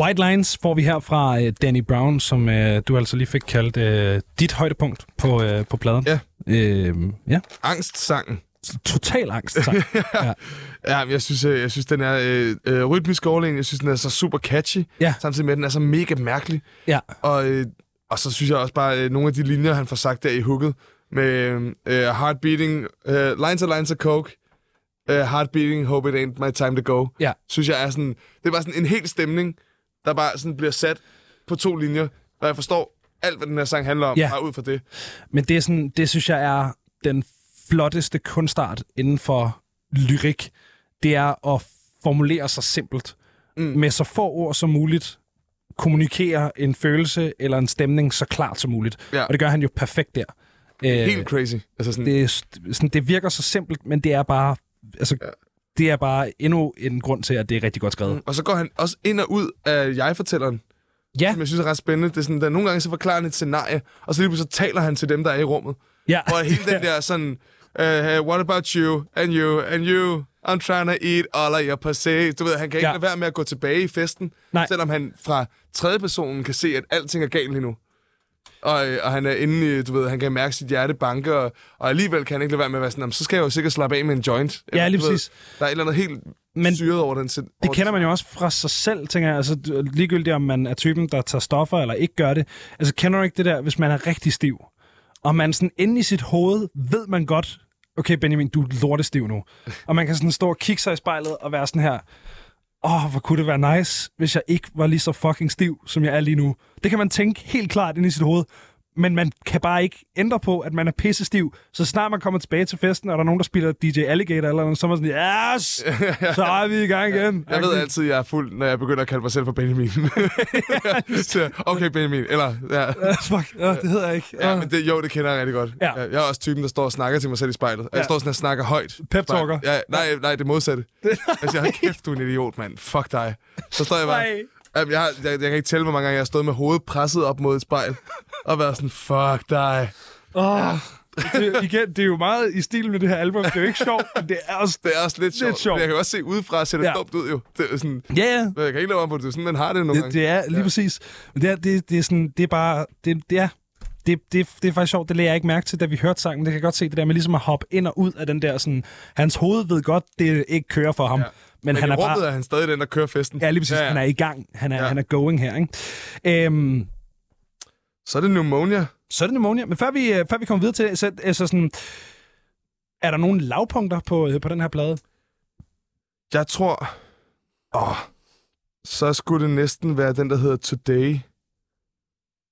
White Lines får vi her fra øh, Danny Brown, som øh, du altså lige fik kaldt øh, dit højdepunkt på, øh, på pladen. Ja. Øh, ja. Angstsangen. Total angst. tak. ja. Ja, jeg synes, øh, jeg synes den er øh, øh, rytmisk overlegen. Jeg synes, den er så super catchy. Ja. Samtidig med, at den er så mega mærkelig. Ja. Og, øh, og så synes jeg også bare, øh, nogle af de linjer, han får sagt der i hooket, med øh, heart beating, øh, lines og lines of coke, øh, heart beating, hope it ain't my time to go. Ja. Synes jeg er sådan, det er bare sådan en hel stemning, der bare sådan bliver sat på to linjer, og jeg forstår alt, hvad den her sang handler om, Ja. bare ud fra det. Men det, er sådan, det synes jeg er den flotteste kunstart inden for lyrik. Det er at formulere sig simpelt. Mm. Med så få ord som muligt. Kommunikere en følelse eller en stemning så klart som muligt. Ja. Og det gør han jo perfekt der. Øh, Helt crazy. Altså sådan, det, er sådan, det virker så simpelt, men det er bare... Altså, ja. Det er bare endnu en grund til, at det er rigtig godt skrevet. Og så går han også ind og ud af jeg-fortælleren, Ja, som jeg synes er ret spændende. Det er sådan, der nogle gange så forklarer han et scenarie, og så lige pludselig så taler han til dem, der er i rummet. ja. Og hele den der sådan, uh, hey, what about you, and you, and you, I'm trying to eat all of your pussy. Du ved, han kan ikke Ja. lade være med at gå tilbage i festen, Nej. selvom han fra tredje personen kan se, at alting er galt lige nu. Og, øh, og han er inde i, du ved, han kan mærke sit hjerte banke, og, og alligevel kan han ikke lade være med at være sådan, "Jamen, så skal jeg jo sikkert slappe af med en joint. Ja, lige du ved, præcis. Der er et eller andet helt Men syret over den. sit- Det over kender man jo også fra sig selv, tænker jeg. Altså, ligegyldigt om man er typen, der tager stoffer eller ikke gør det. Altså, kender du ikke det der, hvis man er rigtig stiv? Og man sådan inde i sit hoved, ved man godt, okay Benjamin, du er lortestiv nu. Og man kan sådan stå og kigge sig i spejlet og være sådan her, åh, oh, hvor kunne det være nice, hvis jeg ikke var lige så fucking stiv, som jeg er lige nu. Det kan man tænke helt klart ind i sit hoved. Men man kan bare ikke ændre på, at man er pisse stiv. Så snart man kommer tilbage til festen, og der er nogen, der spiller DJ Alligator eller noget, så er man sådan, yes! Så er vi i gang igen. Jeg ved altid, at jeg er fuld, når jeg begynder at kalde mig selv for Benjamin. Så, okay, Benjamin. Eller, ja. Ja, fuck, ja, det hedder jeg ikke. Ja, men det, jo, det kender jeg rigtig godt. Ja. Jeg er også typen, der står og snakker til mig selv i spejlet. Ja. Jeg står sådan og snakker højt. Pep-talker. Ja, nej, nej, det modsatte. Jeg siger, hold kæft, du er en idiot, mand. Fuck dig. Så står jeg bare... Jamen, jeg, jeg, jeg, kan ikke tælle, hvor mange gange jeg har stået med hovedet presset op mod et spejl. Og været sådan, fuck dig. Oh, det, igen, det er jo meget i stil med det her album. Det er jo ikke sjovt, men det er også... Det er også lidt sjovt. sjovt. Men Jeg kan også se udefra, ser det ja. dumt ud jo. Det er sådan, Ja, ja. jeg kan ikke lave om på det. Det er sådan, man har det nogle Det, gange. det er lige ja. præcis. Men det er, det, det er sådan, det er bare... Det, det er, det, det, det er faktisk sjovt, det lagde jeg ikke mærke til, da vi hørte sangen. Det kan jeg godt se, det der med ligesom at hoppe ind og ud af den der sådan... Hans hoved ved godt, det ikke kører for ham. Ja. Men, Men han er bare... er han stadig den, der kører festen. Ja, lige præcis. Ja, ja. Han er i gang. Han er, ja. Han er going her, ikke? Øhm, Så er det pneumonia. så er det pneumonia. Men før vi, øh, før vi kommer videre til det, så, så sådan... Er der nogle lavpunkter på, øh, på den her plade? Jeg tror... Åh, så skulle det næsten være den, der hedder Today.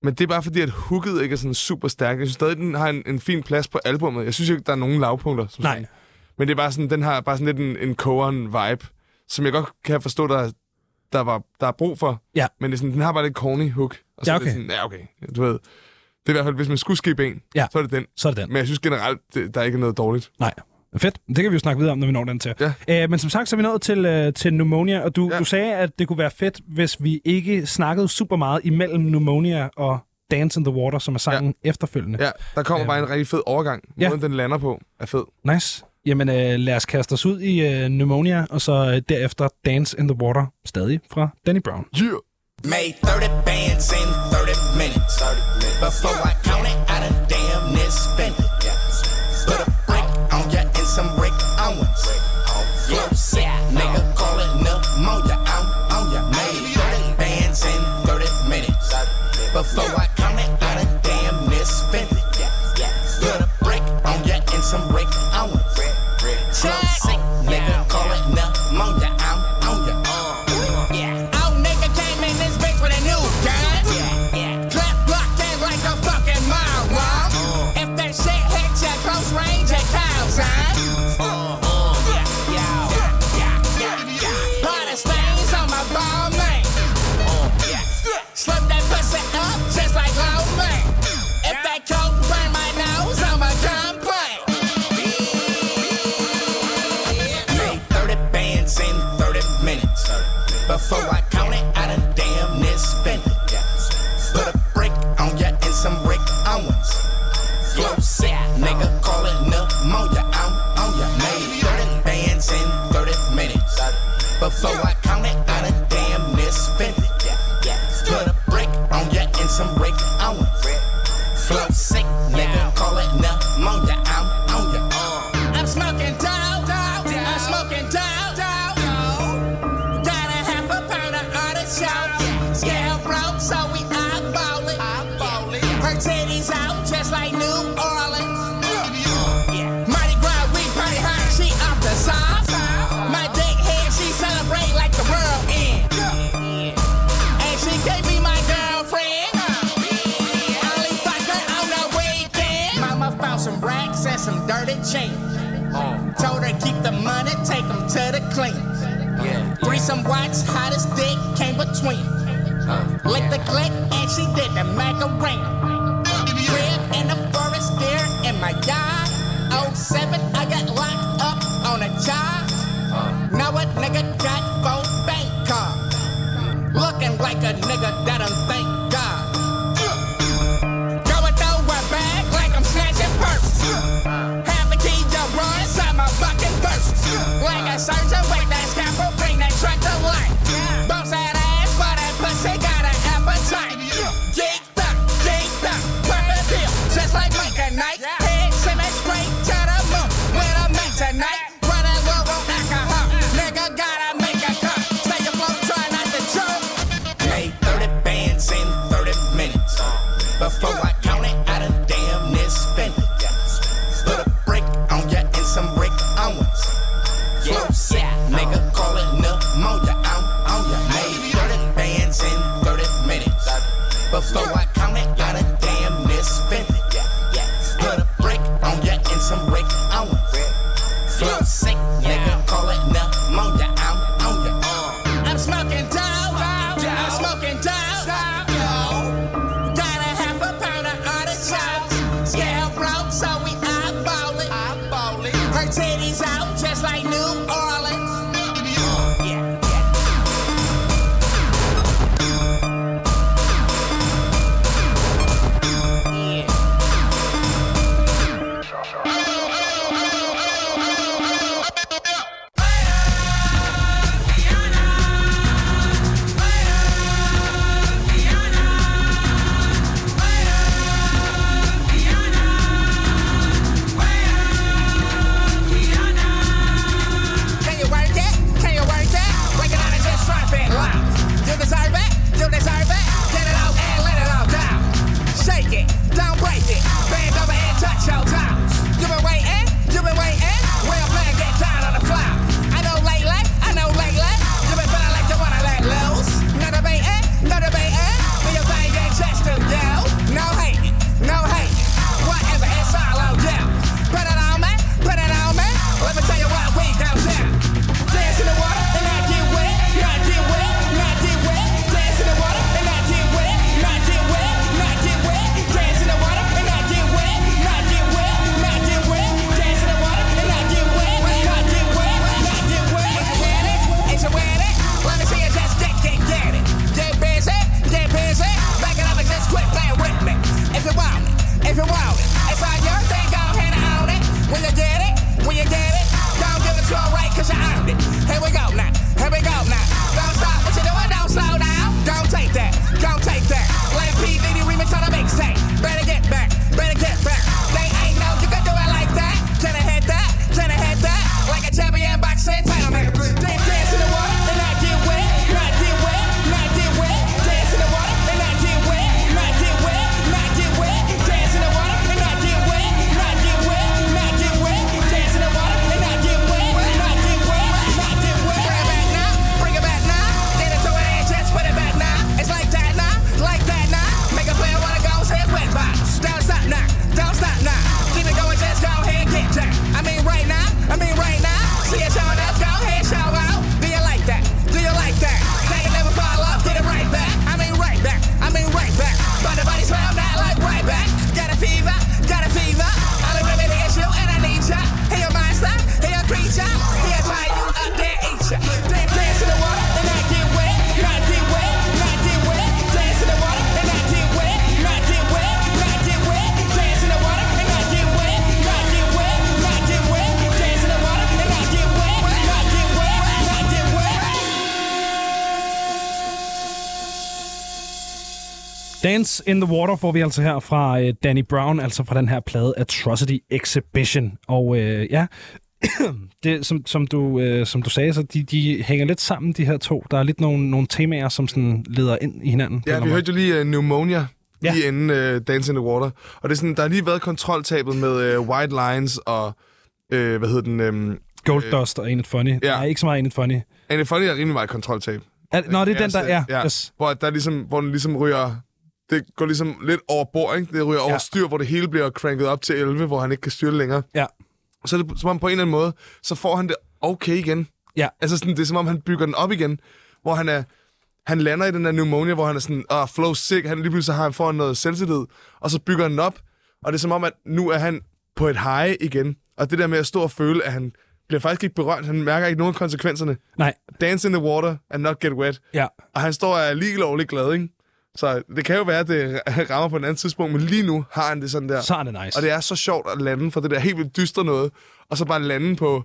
Men det er bare fordi, at hooket ikke er sådan super stærk. Jeg synes stadig, den har en, en fin plads på albummet. Jeg synes ikke, der er nogen lavpunkter. Som Nej. Sådan. Men det er bare sådan, den har bare sådan lidt en, en Cohen vibe, som jeg godt kan forstå, der, der, var, der er brug for. Ja. Men det er sådan, den har bare lidt corny hook. Og så Ja, er det okay. sådan, ja, okay. Du ved, det er i hvert fald, hvis man skulle skibe en, Ja. så er det den. Så er det den. Men jeg synes generelt, det, der er ikke noget dårligt. Nej. Fedt. Det kan vi jo snakke videre om, når vi når den til. Ja. Æ, men som sagt, så er vi nået til, øh, til Pneumonia, og du, ja. Ja. du sagde, at det kunne være fedt, hvis vi ikke snakkede super meget imellem Pneumonia og Dance in the Water, som er sangen ja. efterfølgende. Ja, der kommer Øhm. bare en rigtig fed overgang. Ja. Måden, den lander på, er fed. Nice. Jamen, øh, lad os kaste os ud i øh, Pneumonia, og så øh, derefter Dance in the Water, stadig fra Danny Brown. Yeah. Made 30 bands in 30 minutes. Before I count it, I done damn near spent it. Put a brick on ya and some brick on ones. Flow sick, nigga, call it pneumonia. I'm on ya. Made 30 bands in 30 minutes. Before I Before I some wax, hottest dick, came between. Uh, Lick the click, and she did the macarena. Crib in the forest, there in my yard. Oh seven, I got locked up on a charge. Now a nigga got both bank cards. Looking like a nigga that I'm Dance in the Water får vi altså her fra øh, Danny Brown, altså fra den her plade Atrocity Exhibition. Og øh, ja, det, som, som, du, øh, som du sagde, så de, de hænger lidt sammen, de her to. Der er lidt nogle, nogle temaer, som sådan leder ind i hinanden. Ja, vi hørte jo lige uh, Pneumonia lige ja. lige inden uh, Dance in the Water. Og det er sådan, der har lige været kontroltabet med uh, White Lines og, uh, hvad hedder den? Um, Gold uh, Dust og Ain't Funny. Ja. Nej, ikke så meget Ain't Funny. Ain't Funny er rimelig meget kontroltab. Er, nå, det er den, der er. Ja. Yes. Hvor, der ligesom, hvor den ligesom ryger det går ligesom lidt over bord, ikke? Det ryger ja. over styr, hvor det hele bliver cranket op til 11, hvor han ikke kan styre længere. Ja. Så er det som om på en eller anden måde, så får han det okay igen. Ja. Altså sådan, det er som om, han bygger den op igen, hvor han er... Han lander i den der pneumonia, hvor han er sådan, ah, oh, flow sick. Han lige pludselig så har han foran noget selvtillid, og så bygger han den op. Og det er som om, at nu er han på et high igen. Og det der med at stå og føle, at han bliver faktisk ikke berørt. Han mærker ikke nogen konsekvenserne. Nej. Dance in the water and not get wet. Ja. Og han står og er lige lovlig glad, ikke? Så det kan jo være, at det rammer på en anden tidspunkt, men lige nu har han det sådan der. Så er det nice. Og det er så sjovt at lande fra det der helt vildt dystre noget, og så bare lande på,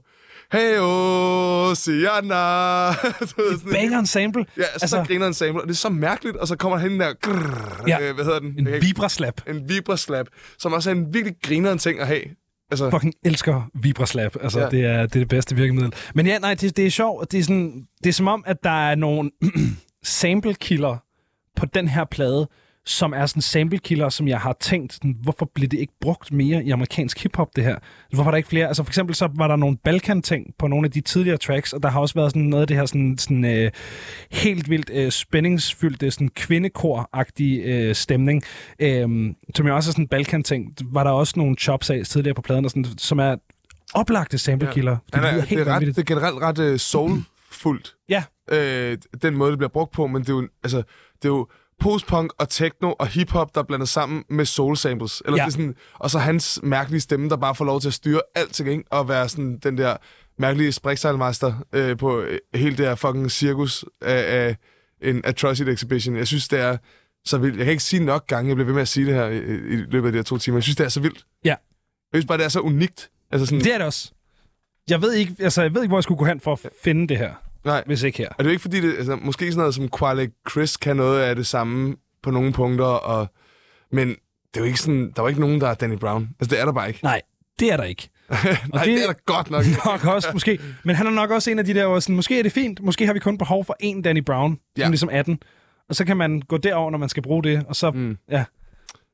hey oh, Siana. Banger ensemble. Ja, så altså, griner en sample, og det er så mærkeligt, og så kommer han der, grrr, Ja. øh, hvad hedder den? En vibraslap. En vibraslap, som også er en virkelig grineren ting at have. Altså, fucking elsker vibraslap. Altså, Ja. det, er, det er det bedste virkemiddel. Men ja, nej, det, det er sjovt. Det er, sådan, det er som om, at der er nogle sample killer på den her plade, som er sådan sample killer, som jeg har tænkt, sådan, hvorfor bliver det ikke brugt mere i amerikansk hiphop, det her? Hvorfor er der ikke flere? Altså for eksempel så var der nogle Balkan-ting på nogle af de tidligere tracks, og der har også været sådan noget af det her sådan, sådan øh, helt vildt øh, spændingsfyldte, sådan kvindekor-agtige øh, stemning, øh, som jo også er sådan en Balkan-ting. Var der også nogle chops af tidligere på pladen, og sådan, som er oplagte sample killer. Ja. Er, lyder det, er ret, det er generelt ret uh, soulfuldt, Ja, øh, den måde, det bliver brugt på, men det er jo, altså, det er jo postpunk og techno og hiphop, der er blandet sammen med soul samples. Eller Ja. det er sådan, og så hans mærkelige stemme, der bare får lov til at styre alting, ikke? og være sådan den der mærkelige spriksejlmeister øh, på øh, hele det her fucking cirkus af, af en Atrocity Exhibition. Jeg synes, det er så vildt. Jeg kan ikke sige nok gange, jeg bliver ved med at sige det her i, i løbet af de her to timer. Jeg synes, det er så vildt. Ja. Jeg synes bare, det er så unikt. Altså sådan, det er det også. Jeg ved ikke, altså, jeg ved ikke hvor jeg skulle gå hen for at finde det her, nej. hvis ikke her. Og det er jo ikke fordi, det, altså, måske sådan noget som Quale Chris kan noget af det samme på nogle punkter, og, men det er jo ikke sådan, der er jo ikke nogen, der er Danny Brown. Altså, det er der bare ikke. Nej, det er der ikke. Nej, det... det er der godt nok. nok også, måske. Men han er nok også en af de der, hvor sådan, måske er det fint, måske har vi kun behov for én Danny Brown. Ja. som ligesom 18. Og så kan man gå derover, når man skal bruge det, og så, mm. ja,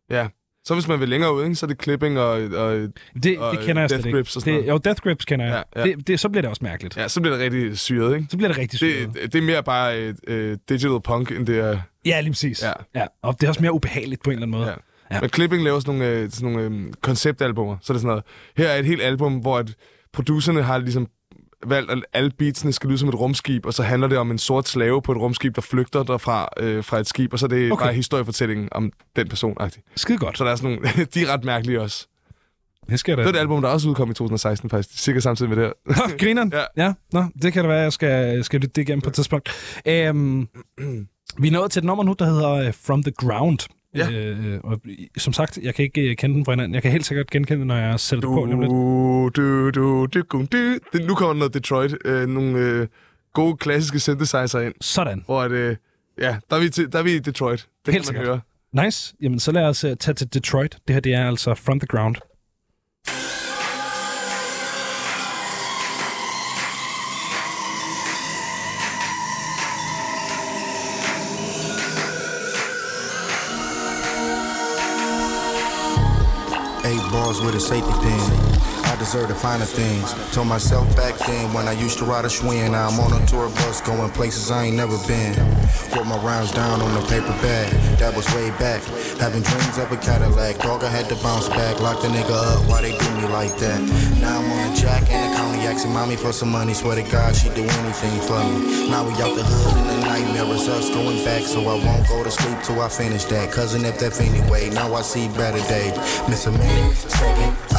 Ja. Så hvis man vil længere ud, ikke, så er det clipping og, og det, Og, det kender jeg Death Grips og sådan Det, jo, Death Grips kender jeg. Ja, ja. Det, det, så bliver det også mærkeligt. ja, så bliver det rigtig syret, ikke? Så bliver det rigtig sygt. Det, det er mere bare uh, digital punk, end det er... Ja, lige præcis. Ja. ja. Og det er også mere ubehageligt på en eller anden måde. Ja. Ja. Ja. Men Clipping laver sådan nogle, øh, sådan nogle øh, konceptalbummer. Så er det sådan noget, her er et helt album, hvor at producerne har ligesom valgt, at alle beatsene skal lyde som et rumskib, og så handler det om en sort slave på et rumskib, der flygter derfra øh, fra et skib, og så er det Okay. bare historiefortællingen om den person. -agtig. Skide godt. Så der er sådan nogle, de er ret mærkelige også. Det skal Det er da. et album, der også udkom i 2016 faktisk, cirka samtidig med det her. Nå, grineren. Ja. ja. Nå, det kan da være, jeg skal, skal lytte det igennem på et tidspunkt. Øhm, vi er nået til et nummer nu, der hedder øh, From the Ground. Ja. Øh, og som sagt, jeg kan ikke øh, kende den fra hinanden. Jeg kan helt sikkert genkende den, når jeg sætter det på lige om lidt. Du, du, du, du, du, du. Nu kommer noget Detroit. Øh, nogle øh, gode klassiske synthesizer ind, Sådan. hvor at, øh, ja, der er, vi til, der er vi i Detroit. Det Helt kan man sikkert. høre. Nice. Jamen, så lad os uh, tage til Detroit. Det her, det er altså From the Ground. Eight balls with a safety pin. Deserve the finer things. Told myself back then when I used to ride a Schwinn. Now I'm on a tour bus going places I ain't never been. Wrote my rhymes down on a paper bag. That was way back. Having dreams of a Cadillac. Dog, I had to bounce back. Lock the nigga up. Why they do me like that? Now I'm on a jack and a county asking mommy for some money. Swear to God, she'd do anything for me. Now we out the hood and the nightmare is us going back. So I won't go to sleep till I finish that. Cousin if that anyway. Now I see better days. Miss a minute, second.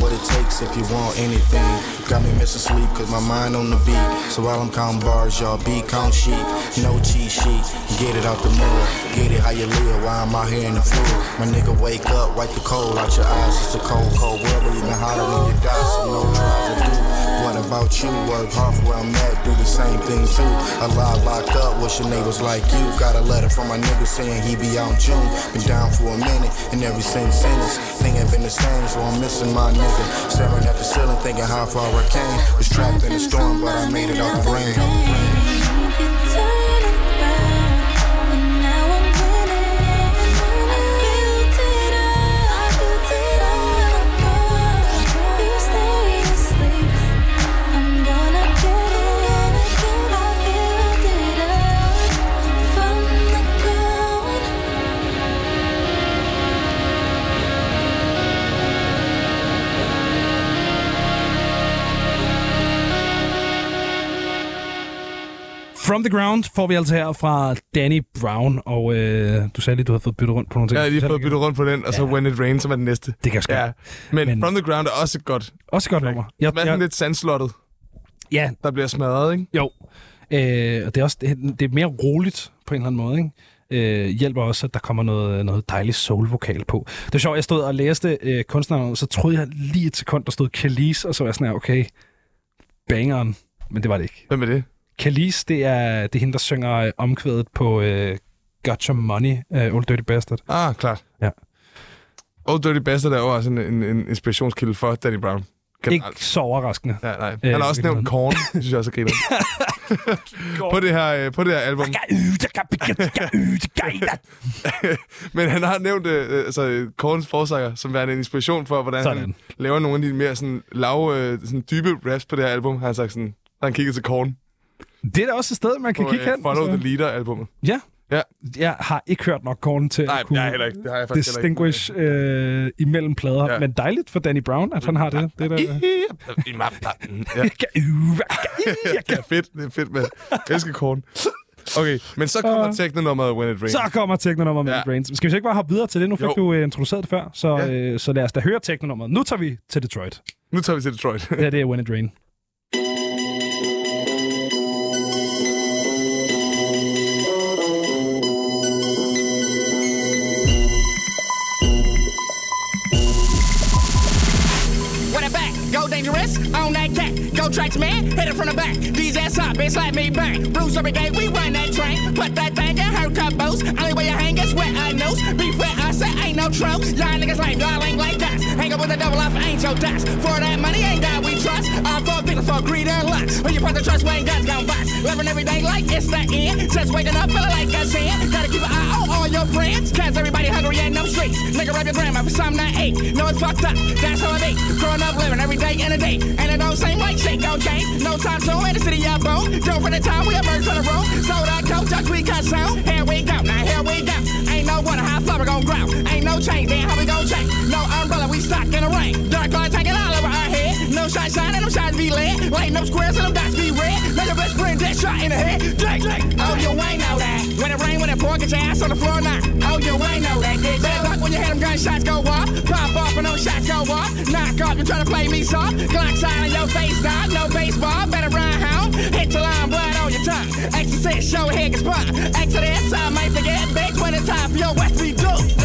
What it takes if you want anything. Got me missing sleep, cause my mind on the beat. So while I'm counting bars, y'all be count sheep. No cheat sheet, get it out the mirror. Get it how you live while I'm out here in the field. My nigga, wake up, wipe the cold out your eyes. It's a cold, cold world, but even hotter when you got some no do. What about you? Work hard for where I'm at, do the same thing too. Alive, locked up, wish your neighbors like you. Got a letter from my nigga saying he be out in June. Been down for a minute, and every single sentence, thing ain't been the same, so I'm missing my nigga. Staring at the ceiling, thinking how far I came. Was trapped in the storm, but I made it out the rain. From the Ground får vi altså her fra Danny Brown, og øh, du sagde lige, du havde fået byttet rundt på nogle ting. Jeg har lige fået byttet rundt på den, og så Ja. When It Rains, som er den næste. Det kan ske. Ja. Men, Men- From the Ground er også et godt. Også et godt nummer. Jeg, er sådan lidt sandslottet, ja, der bliver smadret, ikke? jo. Øh, og det er, også, det, det er mere roligt på en eller anden måde, ikke? Øh, hjælper også, at der kommer noget, noget dejligt soul-vokal på. Det er sjovt, jeg stod og læste øh, kunstneren, så troede jeg lige et sekund, der stod Khalees, og så var jeg sådan her, okay, bangeren. Men det var det ikke. Hvem er det? Khalees, det er, det er hende, der synger øh, omkvædet på øh, Got Your Money, øh, Old Dirty Bastard. Ah, klart. Ja. Old Dirty Bastard er jo også en, en, en inspirationskilde for Danny Brown. Ikke så overraskende. Ja, nej. Øh, Han har også virkeligheden. nævnt Korn, det synes jeg også er på, det her, øh, på det her album. Men han har nævnt øh, altså, Korns forsanger som værende en inspiration for, hvordan Sådan. han laver nogle af de mere sådan, lav, øh, sådan, dybe raps på det her album. Han har sagt sådan, han kigget til Korn Det er da også et sted, man kan på kigge øh, hen. Follow altså. the Leader-albummet. Ja. Ja. Jeg har ikke hørt nok Korn til Nej, at kunne jeg heller ikke. Det har jeg faktisk heller ikke. distinguish øh, imellem plader. Ja. Ja. Men dejligt for Danny Brown, at han har det. det er da, ja. er fedt. Det er fedt med. Jeg elsker Korn. Okay, men så kommer teknonummeret When It Rains. så kommer teknonummer med Ja. ja. Brains. Skal vi så ikke bare hoppe videre til det? Nu fik Jo. du øh, introduceret det før, så, Ja. øh, så lad os da høre teknonummeret. Nu tager vi til Detroit. Nu tager vi til Detroit. Det her det er When It Rain. you on that cat. Go tracks, man, hit it from the back. These ass up, bitch, slap me back. Bruce every gate, we run that train. Put that thing in her combos. Only way you hang is where I knows. Be fair, I say ain't no tropes. Y'all niggas lame, y'all ain't like that. Hang up with a double off, ain't your dash. For that money, ain't God we trust. All for people for greed and lust. When you put the trust, when God's gon' box. Living every day like it's the end. Just waking up, feeling like a sin. Gotta keep an eye on all your friends. Cause everybody hungry and no streets. Nigga, rap your grandma for something I ate. No, it's fucked up. That's how it be. Growing up, living every day in a day. And it don't seem like shit gon' change. No time soon in the city of bone. Don't for the time we emerge from the room. Sold out coach, just we cut sound. Here we go, now here we go. Ain't no water, how far we gon' grow. Ain't no change, then how we gon' change? No umbrella, we stuck in the rain. Dark lines hanging all No shine shine and them shots be lit. Lighting up squares and them dots be red. Make your best friend dead shot in the head. Drake, Drake. Oh, you ain't know that. When it rain, when it pour, get your ass on the floor now. Oh, you ain't know that. Get better luck when you hear them gunshots go off. Pop off and those shots go off. Knock off, you try to play me soft. Glock sign on your face, dog. No baseball, better run home. Hit your line, blood on your tongue. Exorcist, show head gets spun. Exodus, I might forget. Bitch, when it's time for your West we do.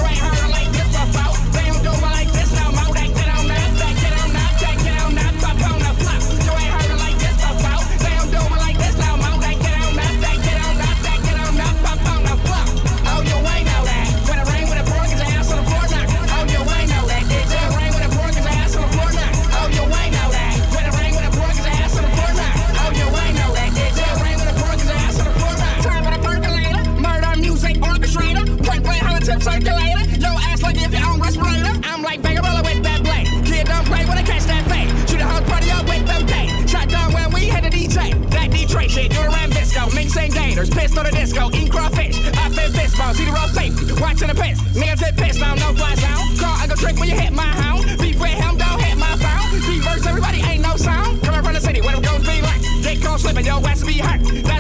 Tip circulator. Yo ass like if your own respirator. I'm like Vagabella with that blade. Kid don't play when I catch that fade. Shoot a house party up with them day. Shot down when we hit the DJ. That Detroit shit, the Rambisco. Minks and gators, pissed on the disco. Eat crawfish, I fit fist. See the road safety, watching the piss. Niggas hit piss down, no fly sound. Call, I go trick when you hit my hound. Beef with him, don't hit my found. Reverse, everybody ain't no sound. Coming from the city, where them goes be like. Get caught slipping, yo, ass be hurt.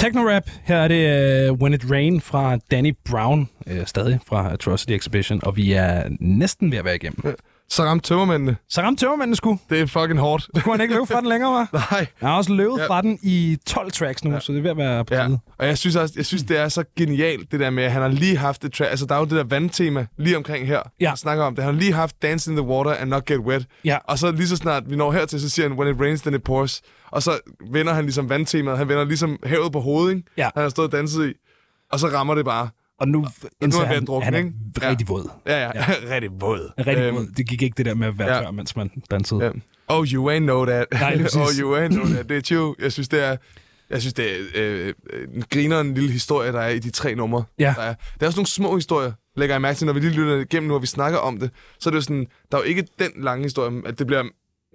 Techno-rap. Her er det uh, When It Rain fra Danny Brown, uh, stadig fra Atrocity Exhibition, og vi er næsten ved at være igennem. Så ramte tømmermændene. Så ramte tømmermanden sgu. Det er fucking hårdt. Så kunne han ikke løbe fra den længere, var? Nej. Jeg har også løbet Ja. fra den i 12 tracks nu, ja. så det er ved at være på Ja, tide. og jeg synes også, jeg synes, det er så genialt, det der med, at han har lige haft et track. Altså, der er jo det der vandtema lige omkring her. Ja. Han snakker om det. Han har lige haft Dance in the Water and Not Get Wet. Ja. Og så lige så snart vi når hertil, så siger han, When it rains, then it pours. Og så vender han ligesom vandtemaet. Han vender ligesom havet på hovedet, ikke? Ja. Han har stået og danset i. Og så rammer det bare. Og nu nu indser er han, at drukne, han er ikke? rigtig våd. Ja, ja. ja. rigtig våd. Rigtig Øhm, våd. Det gik ikke det der med at være ja. tør, mens man dansede. Ja. Oh, you ain't know that. Nej, oh, you ain't know that. Det er chill. Jeg synes, det er... Jeg synes, det er øh, en griner en lille historie, der er i de tre numre. Ja. Der er, der er også nogle små historier, lægger jeg mærke til, når vi lige lytter igennem nu, og vi snakker om det. Så er det jo sådan, der er jo ikke den lange historie, at det bliver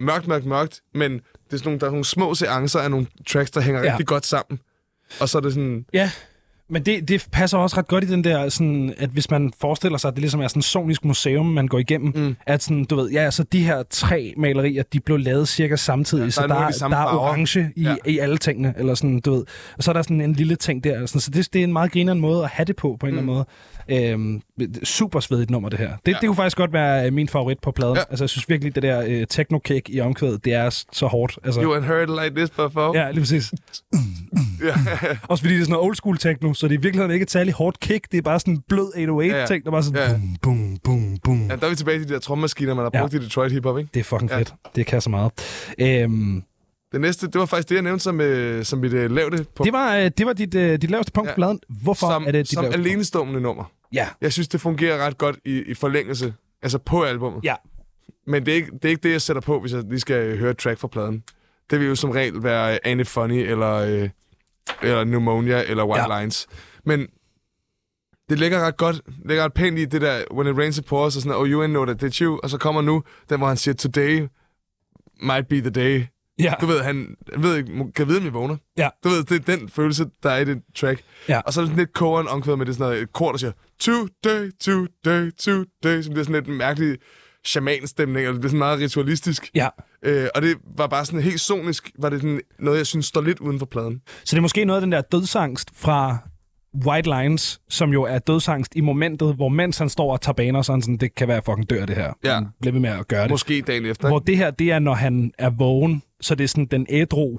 mørkt, mørkt, mørkt, men det er sådan nogle, der er nogle små seancer af nogle tracks, der hænger Ja. rigtig godt sammen. Og så er det sådan, Ja, men det, det passer også ret godt i den der, sådan, at hvis man forestiller sig, at det ligesom er sådan et sonisk museum, man går igennem, mm. at sådan, du ved, ja, så de her tre malerier, de blev lavet cirka samtidig, Ja, så der er der, er, de samme der er orange i, Ja. i alle tingene, eller sådan, du ved. Og så er der sådan en lille ting der, sådan, så det, det er en meget grinerende måde at have det på, på en eller anden måde. Øhm, super svedigt nummer, det her. Det, ja. det kunne faktisk godt være øh, min favorit på pladen. Ja. Altså, jeg synes virkelig, det der øh, techno-kick i omkvædet, det er så hårdt. Altså, you ain't heard it like this before. Ja, lige præcis. Også fordi det er sådan noget old school techno, så det er i virkeligheden ikke et særligt hårdt kick. Det er bare sådan en blød 808-ting, der bare sådan Ja. boom, boom, boom, boom. ja, der er vi tilbage til de der trommemaskiner, man har Ja. brugt i Detroit hiphop, ikke? Det er fucking Ja. fedt. Det kan så meget. Øhm, Det næste, det var faktisk det, jeg nævnte som, øh, som mit øh, lavte på det var, øh, det var dit, øh, dit laveste punkt Ja. på pladen. Hvorfor som, er det dit som punkt? alenestående nummer. Ja. Jeg synes, det fungerer ret godt i, i forlængelse, altså på albummet. Ja. Men det er, ikke, det er ikke det, jeg sætter på, hvis jeg lige skal øh, høre et track fra pladen. Det vil jo som regel være øh, It Funny, eller, øh, eller Pneumonia, eller White Ja. Lines. Men det ligger ret godt, ligger ret pænt i det der, when it rains it pours, og sådan, oh, you ain't know that, det er chill. Og så kommer nu, den hvor han siger, today might be the day. Ja. Du ved, han jeg ved kan vide, om jeg vågner. Ja. Du ved, det er den følelse, der er i det track. Ja. Og så er det sådan lidt kogeren omkvædet med det sådan noget, et kor, der siger, today, today, today, som bliver sådan lidt en mærkelig shamanstemning, og det bliver sådan meget ritualistisk. Ja. Øh, og det var bare sådan helt sonisk, var det sådan noget, jeg synes står lidt uden for pladen. Så det er måske noget af den der dødsangst fra White Lines, som jo er dødsangst i momentet, hvor mens han står og tager baner, så er han sådan, det kan være, fucking dør det her. Ja. Han bliver ved med at gøre det. Måske dagen efter. Hvor det her, det er, når han er vågen, så det er sådan den ædru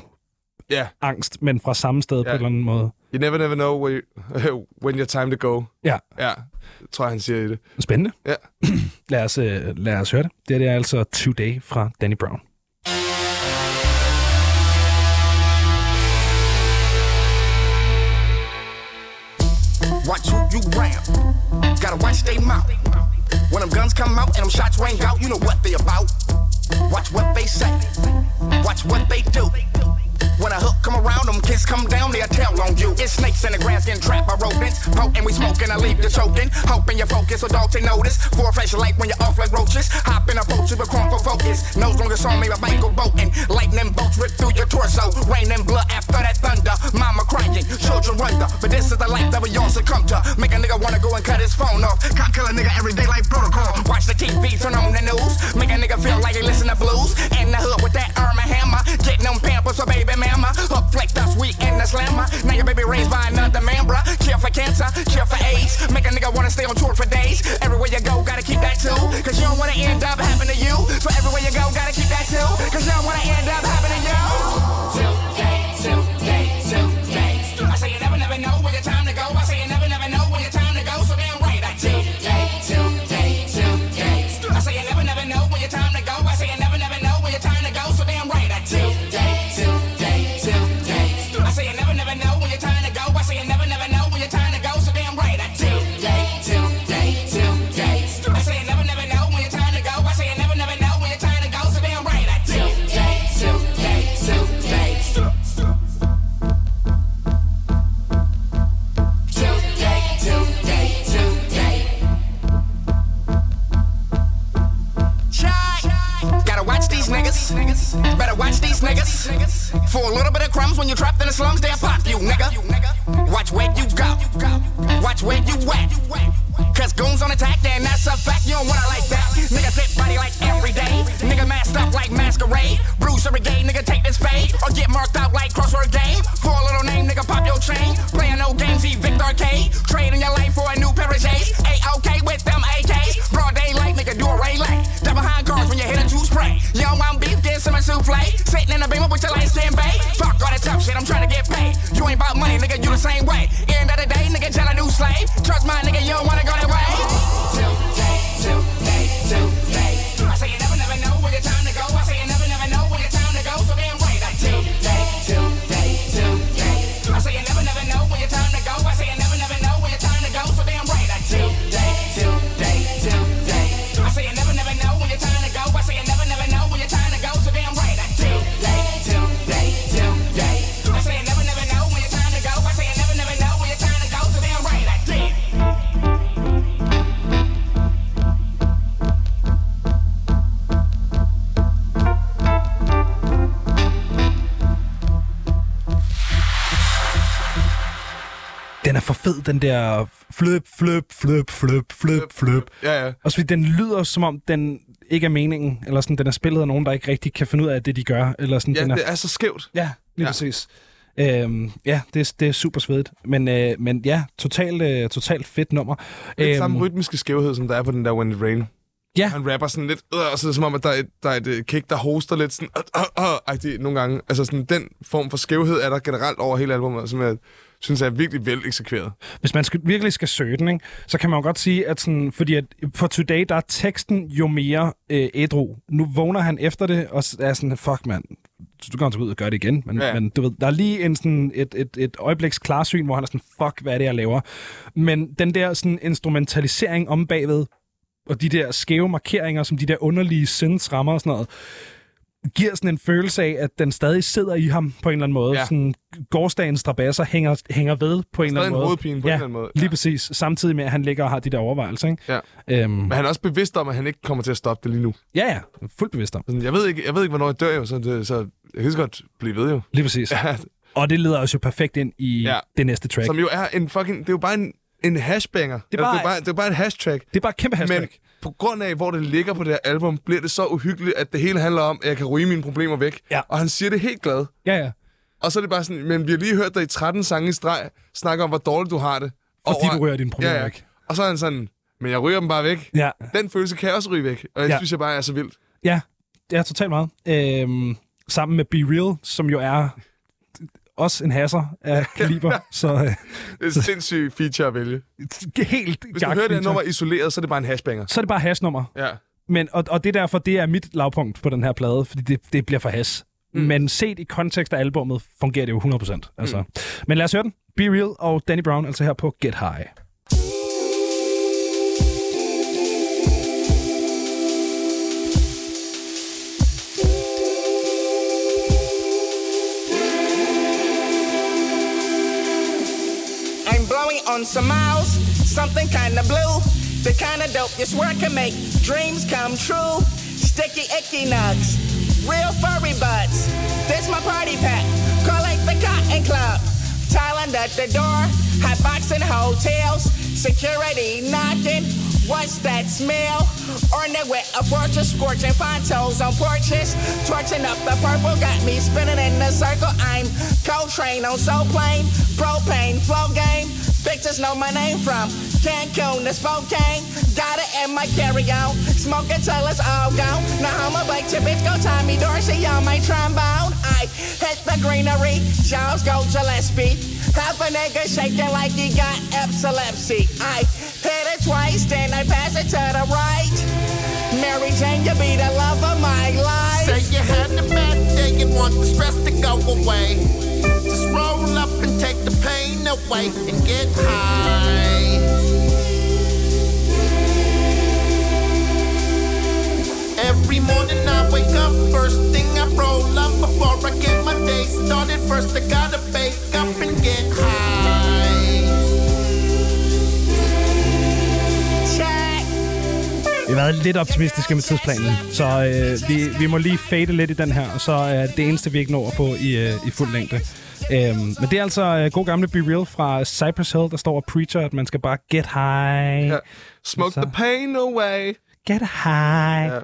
Ja. angst, men fra samme sted ja. på en eller anden måde. You never, never know where you, when your time to go. Ja, Ja, tror jeg, han siger i det. spændende. Ja. lad, os, øh, lad os høre det. Det, her, det er altså Today fra Danny Brown. Watch who you round. Gotta watch they mouth. When them guns come out and them shots ring out, you know what they about. Watch what they say. Watch what they do. When a hook come around, them kids come down, they'll tell on you. It's snakes in the grass getting trapped by rodents. Poking, we smoking, I leave you choking. Hoping you focus so dogs they notice. For a flashlight when you're off like roaches. Hop in a boat, you become for focus. Nose longer song, maybe I go boating. Lightning bolts rip through your torso. Rain and blood after that thunder. Mama crying, children wonder. But this is the life that we all succumb to. Make a nigga wanna go and cut his phone off. Can't kill a nigga every day like protocol. Watch the TV, turn on the news. Make a nigga feel like he listen to blues. In the hood with that arm and hammer. Getting them pampers for baby mama. Up flex us, we in the slammer. Now your baby raised by another man, bruh. Cure for cancer, cure for AIDS. Make a nigga wanna stay on tour for days. Everywhere you go, gotta keep that too. Cause you don't wanna end up having to you. So everywhere you go, gotta keep that too. Cause you don't wanna end up having to you. Today, today, today. I say you never, never know when your time these niggas. Better watch these niggas. For a little bit of crumbs when you're trapped in the slums, they'll pop you, nigga. Watch where you go. Watch where you at. Cause goons on attack, and that's a fact. You don't wanna like that. Nigga hit body like every day. Nigga masked up like masquerade. Bruise every nigga take this fade. Or get marked out like crossword game. For a little name, nigga pop your chain. Playing no games, he Victor K. Trading your life for a new pair of J's. A-OK with them AKs. Broad daylight, nigga, do a ray light. Step behind guards when you hit a two spray. Young one beef, get some souffle. Sitting in a beamer with your lights stand bay. Fuck all that tough shit, I'm trying to get paid. You ain't about money, nigga, you the same way. End of the day, nigga, tell a new slave. Trust my nigga, you don't wanna gonna rain. Two, eight, two, eight, two. Fed, den der fløp, fløp, fløp, fløp, fløp, fløp. Ja, ja. Og så den lyder, som om den ikke er meningen, eller sådan, den er spillet af nogen, der ikke rigtig kan finde ud af det, de gør. Eller sådan, Ja, den er, det er så skævt. ja lige Ja. præcis. Øhm, ja, det, er- det er super svedigt. Men, øh, men ja, totalt, øh, totalt fedt nummer. Lidt Øhm, samme rytmiske skævhed, som der er på den der When It Rain. Ja. Han rapper sådan lidt, øh, og så er det som om, at der er et, der er et øh, kick, der hoster lidt sådan, øh, øh, øh, nogle gange. Altså sådan, den form for skævhed er der generelt over hele albumet, som jeg synes er virkelig vel eksekveret. hvis man skal, virkelig skal søge den, ikke, så kan man jo godt sige, at sådan, fordi at på Today, der er teksten jo mere øh, ædru. Nu vågner han efter det, og er sådan, fuck mand, du kan ud og gøre det igen. Men, Ja. men du ved, der er lige en, sådan, et, et, et øjebliks klarsyn, hvor han er sådan, fuck, hvad er det, jeg laver? Men den der sådan, instrumentalisering om bagved, og de der skæve markeringer, som de der underlige synths rammer og sådan noget, giver sådan en følelse af, at den stadig sidder i ham på en eller anden måde. Ja. Sådan, gårdsdagens strabasser hænger, hænger ved på en eller anden en måde. hovedpine på en ja, eller anden måde. lige Ja. præcis. Samtidig med, at han ligger og har de der overvejelser. Ikke? Ja. Øhm, Men han er også bevidst om, at han ikke kommer til at stoppe det lige nu. ja, ja. Fuldt bevidst om. Sådan, jeg, ved ikke, jeg ved ikke, hvornår jeg dør jo, så, det, så jeg kan så godt blive ved jo. Lige præcis. Ja, Og det leder os jo perfekt ind i Ja. det næste track. som jo er en fucking... Det er jo bare en, en hashbanger. Det er bare- det er bare, det er bare en hashtrack. Det er bare et kæmpe hashtag. Men på grund af, hvor det ligger på det her album, bliver det så uhyggeligt, at det hele handler om, at jeg kan ryge mine problemer væk. Ja. Og han siger det helt glad. Ja, ja. Og så er det bare sådan, men vi har lige hørt dig i 13 sange i streg snakke om, hvor dårligt du har det. Fordi du ryger dine problemer ja, ja. væk. Og så er han sådan, men jeg ryger dem bare væk. Ja, Den følelse kan jeg også ryge væk. Og jeg Ja. synes jeg bare er så vildt. ja. Ja, totalt meget. Øhm, sammen med Be Real, som jo er også en hasser af kaliber. så øh, Det er en sindssyg feature at vælge. helt Hvis du hører det nummer isoleret, så er det bare en hashbanger. Så er det bare hashnummer. Ja. Men, og, og det er derfor, det er mit lavpunkt på den her plade, fordi det, det bliver for has. Mm. Men set i kontekst af albummet, fungerer det jo 100%. Altså. Mm. Men lad os høre den. Be Real og Danny Brown, altså her på Get High. On some miles, something kinda blue. The kind of dope you swear can make dreams come true. Sticky icky nugs, real furry butts. This my party pack, call it the Cotton Club. Thailand at the door, hot boxing hotels, security knocking. What's that smell? Ornate with a fortress, scorching fine toes on porches. Torching up the purple, got me spinning in a circle. I'm Coltrane on Soul Plane, propane, flow game. Bitches know my name from Cancun to Spokane. Got it in my carry-on, smoke until it's all gone. Now I'ma bake your bitch, go Tommy Dorsey on my trombone. I hit the greenery, Jaws go Gillespie. Half a nigga shaking like he got epilepsy. I hit it twice, then I pass it to the right. Mary Jane, you be the love of my life. Say you had a bad day and want the stress to go away. Just roll up and take the pain away and get high. Every morning I wake up, first thing I roll up before I get my day started. First I gotta bake up and get high. Vi har været lidt optimistiske med tidsplanen, så øh, vi, vi må lige fade lidt i den her, og så er det eneste, vi ikke når at få i, øh, i fuld længde. Øhm, men det er altså øh, god gamle Be Real fra Cypress Hill, der står og preacher, at man skal bare get high. Ja. Smoke Så- the pain away. Get high. Ja.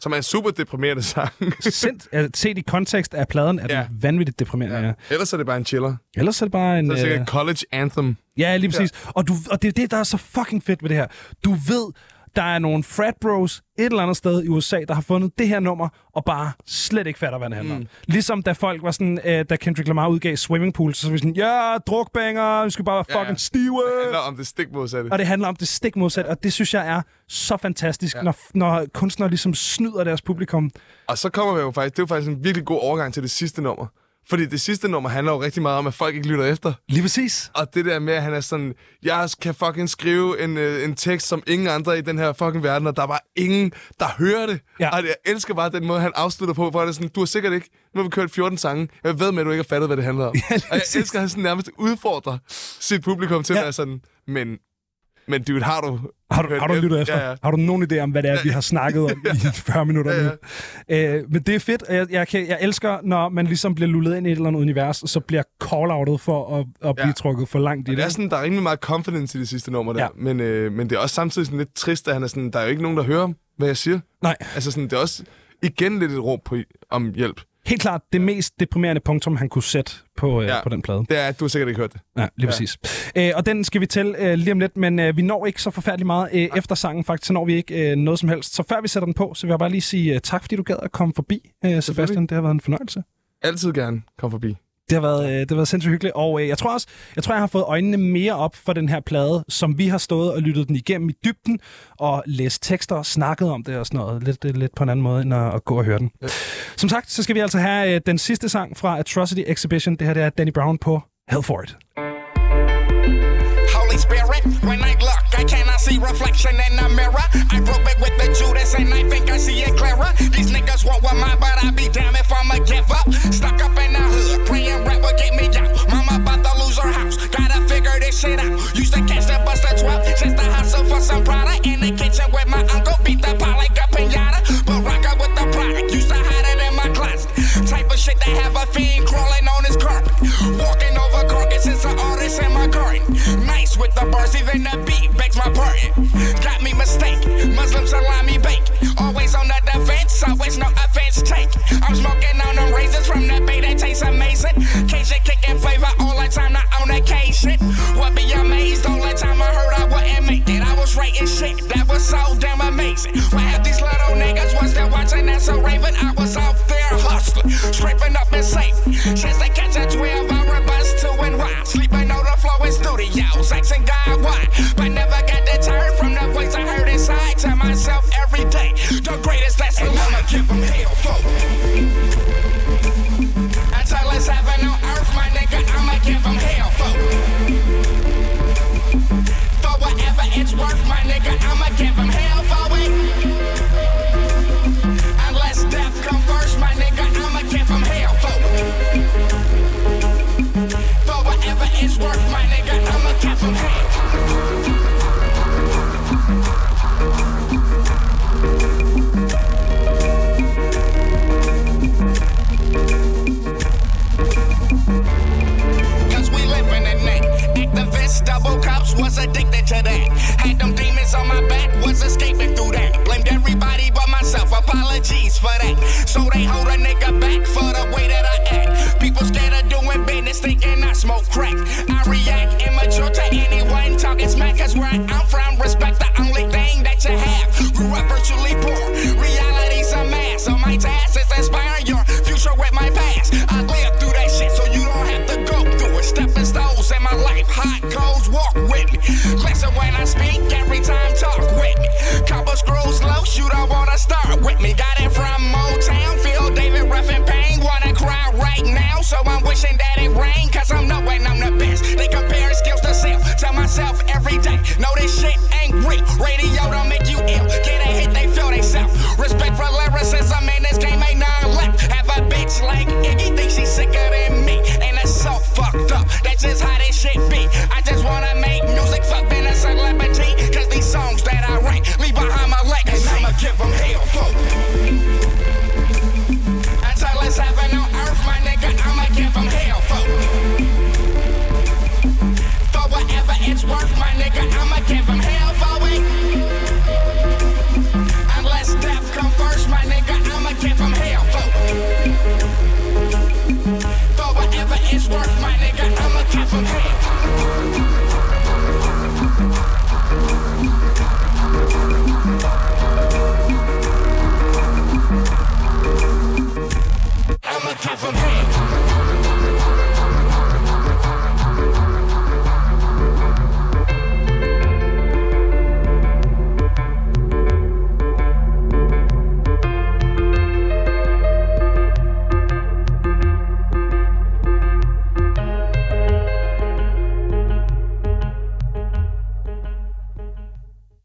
Som er en super deprimerende sang. Sind, altså, set i kontekst af pladen, er den Ja. vanvittigt deprimerende. Ja. Ellers er det bare en chiller. Ellers er det bare en... Så er det øh, college anthem. Ja, lige præcis. Ja. Og, du, og det er det, der er så fucking fedt ved det her. Du ved, der er nogle frat bros et eller andet sted i USA, der har fundet det her nummer, og bare slet ikke fatter, hvad det handler mm. om. Ligesom da folk var sådan, øh, da Kendrick Lamar udgav Swimming Pool, så var vi sådan, ja, drukbanger, vi skal bare være Ja, ja. fucking stive. Det handler om det stik modsatte. Og det handler om det stik modsat, og det synes jeg er så fantastisk, ja. Ja. når, når kunstnere ligesom snyder deres publikum. Og så kommer vi jo faktisk, det er jo faktisk en virkelig god overgang til det sidste nummer. Fordi det sidste nummer handler jo rigtig meget om, at folk ikke lytter efter. Lige præcis. Og det der med, at han er sådan, jeg kan fucking skrive en, øh, en tekst som ingen andre i den her fucking verden, og der er bare ingen, der hører det. Ja. Og jeg elsker bare den måde, han afslutter på, hvor det er sådan, du har sikkert ikke, nu har vi kørt 14 sange, jeg ved med, at du ikke har fattet, hvad det handler om. Ja, og jeg elsker, at han sådan nærmest udfordrer sit publikum til Ja. at være sådan, men Men dude, har du... Har du, har du lyttet efter? Ja, ja. Har du nogen idé om, hvad det er, vi har snakket om i 40 minutter Ja, nu? Øh, men det er fedt, jeg, jeg, kan, jeg elsker, når man ligesom bliver lullet ind i et eller andet univers, og så bliver call-outet for at, at blive Ja. trukket for langt i det. det er sådan, der er rimelig meget confidence i det sidste nummer der. Ja. Ja. Men, øh, men det er også samtidig sådan lidt trist, at han er sådan, der er jo ikke nogen, der hører, hvad jeg siger. Nej. Altså sådan, det er også igen lidt et råb på, om hjælp. Helt klart det mest deprimerende punktum, han kunne sætte på, øh, Ja. på den plade. Det er, du har sikkert ikke hørt det. Ja, lige Ja. præcis. Øh, og den skal vi til øh, lige om lidt, men øh, vi når ikke så forfærdeligt meget øh, efter sangen. Faktisk så når vi ikke øh, noget som helst. Så før vi sætter den på, så vil jeg bare lige sige øh, tak, fordi du gad at komme forbi, øh, Sebastian. Det har været en fornøjelse. Altid gerne kom forbi. Det har været, øh, det har været sindssygt hyggeligt, og øh, jeg tror også, jeg tror, jeg har fået øjnene mere op for den her plade, som vi har stået og lyttet den igennem i dybden, og læst tekster og snakket om det og sådan noget, lidt, lidt på en anden måde, end at, at gå og høre den. Som sagt, så skal vi altså have øh, den sidste sang fra Atrocity Exhibition. Det her det er Danny Brown på Hell for It. Holy Spirit, when I cannot see reflection in the mirror. I broke it with the Judas and I think I see it clearer. These niggas want what mine, but I be damn if I'ma give up. Stuck up in the hood, praying rap will get me out. Mama about to lose her house, gotta figure this shit out. Used to catch the bus at 12, just to hustle for some product. In the kitchen with my uncle, beat the pot like a pinata. But rock up with the product, used to hide it in my closet. Type of shit that have a fiend crawling on his carpet. Walking artists in my garden. Nice with the bars, even the beat begs my pardon. Got me mistaken, Muslim salami bake. Always on the defense, always no offense take. I'm smoking on them raisins from the bay that tastes amazing. Cajun kicking flavor all the time, not on occasion. Would be amazed all the time I heard I wouldn't make it. I was writing shit that was so damn amazing. Why have these little niggas was there watching that so raven? I was out there hustling, scraping up and saving. Chance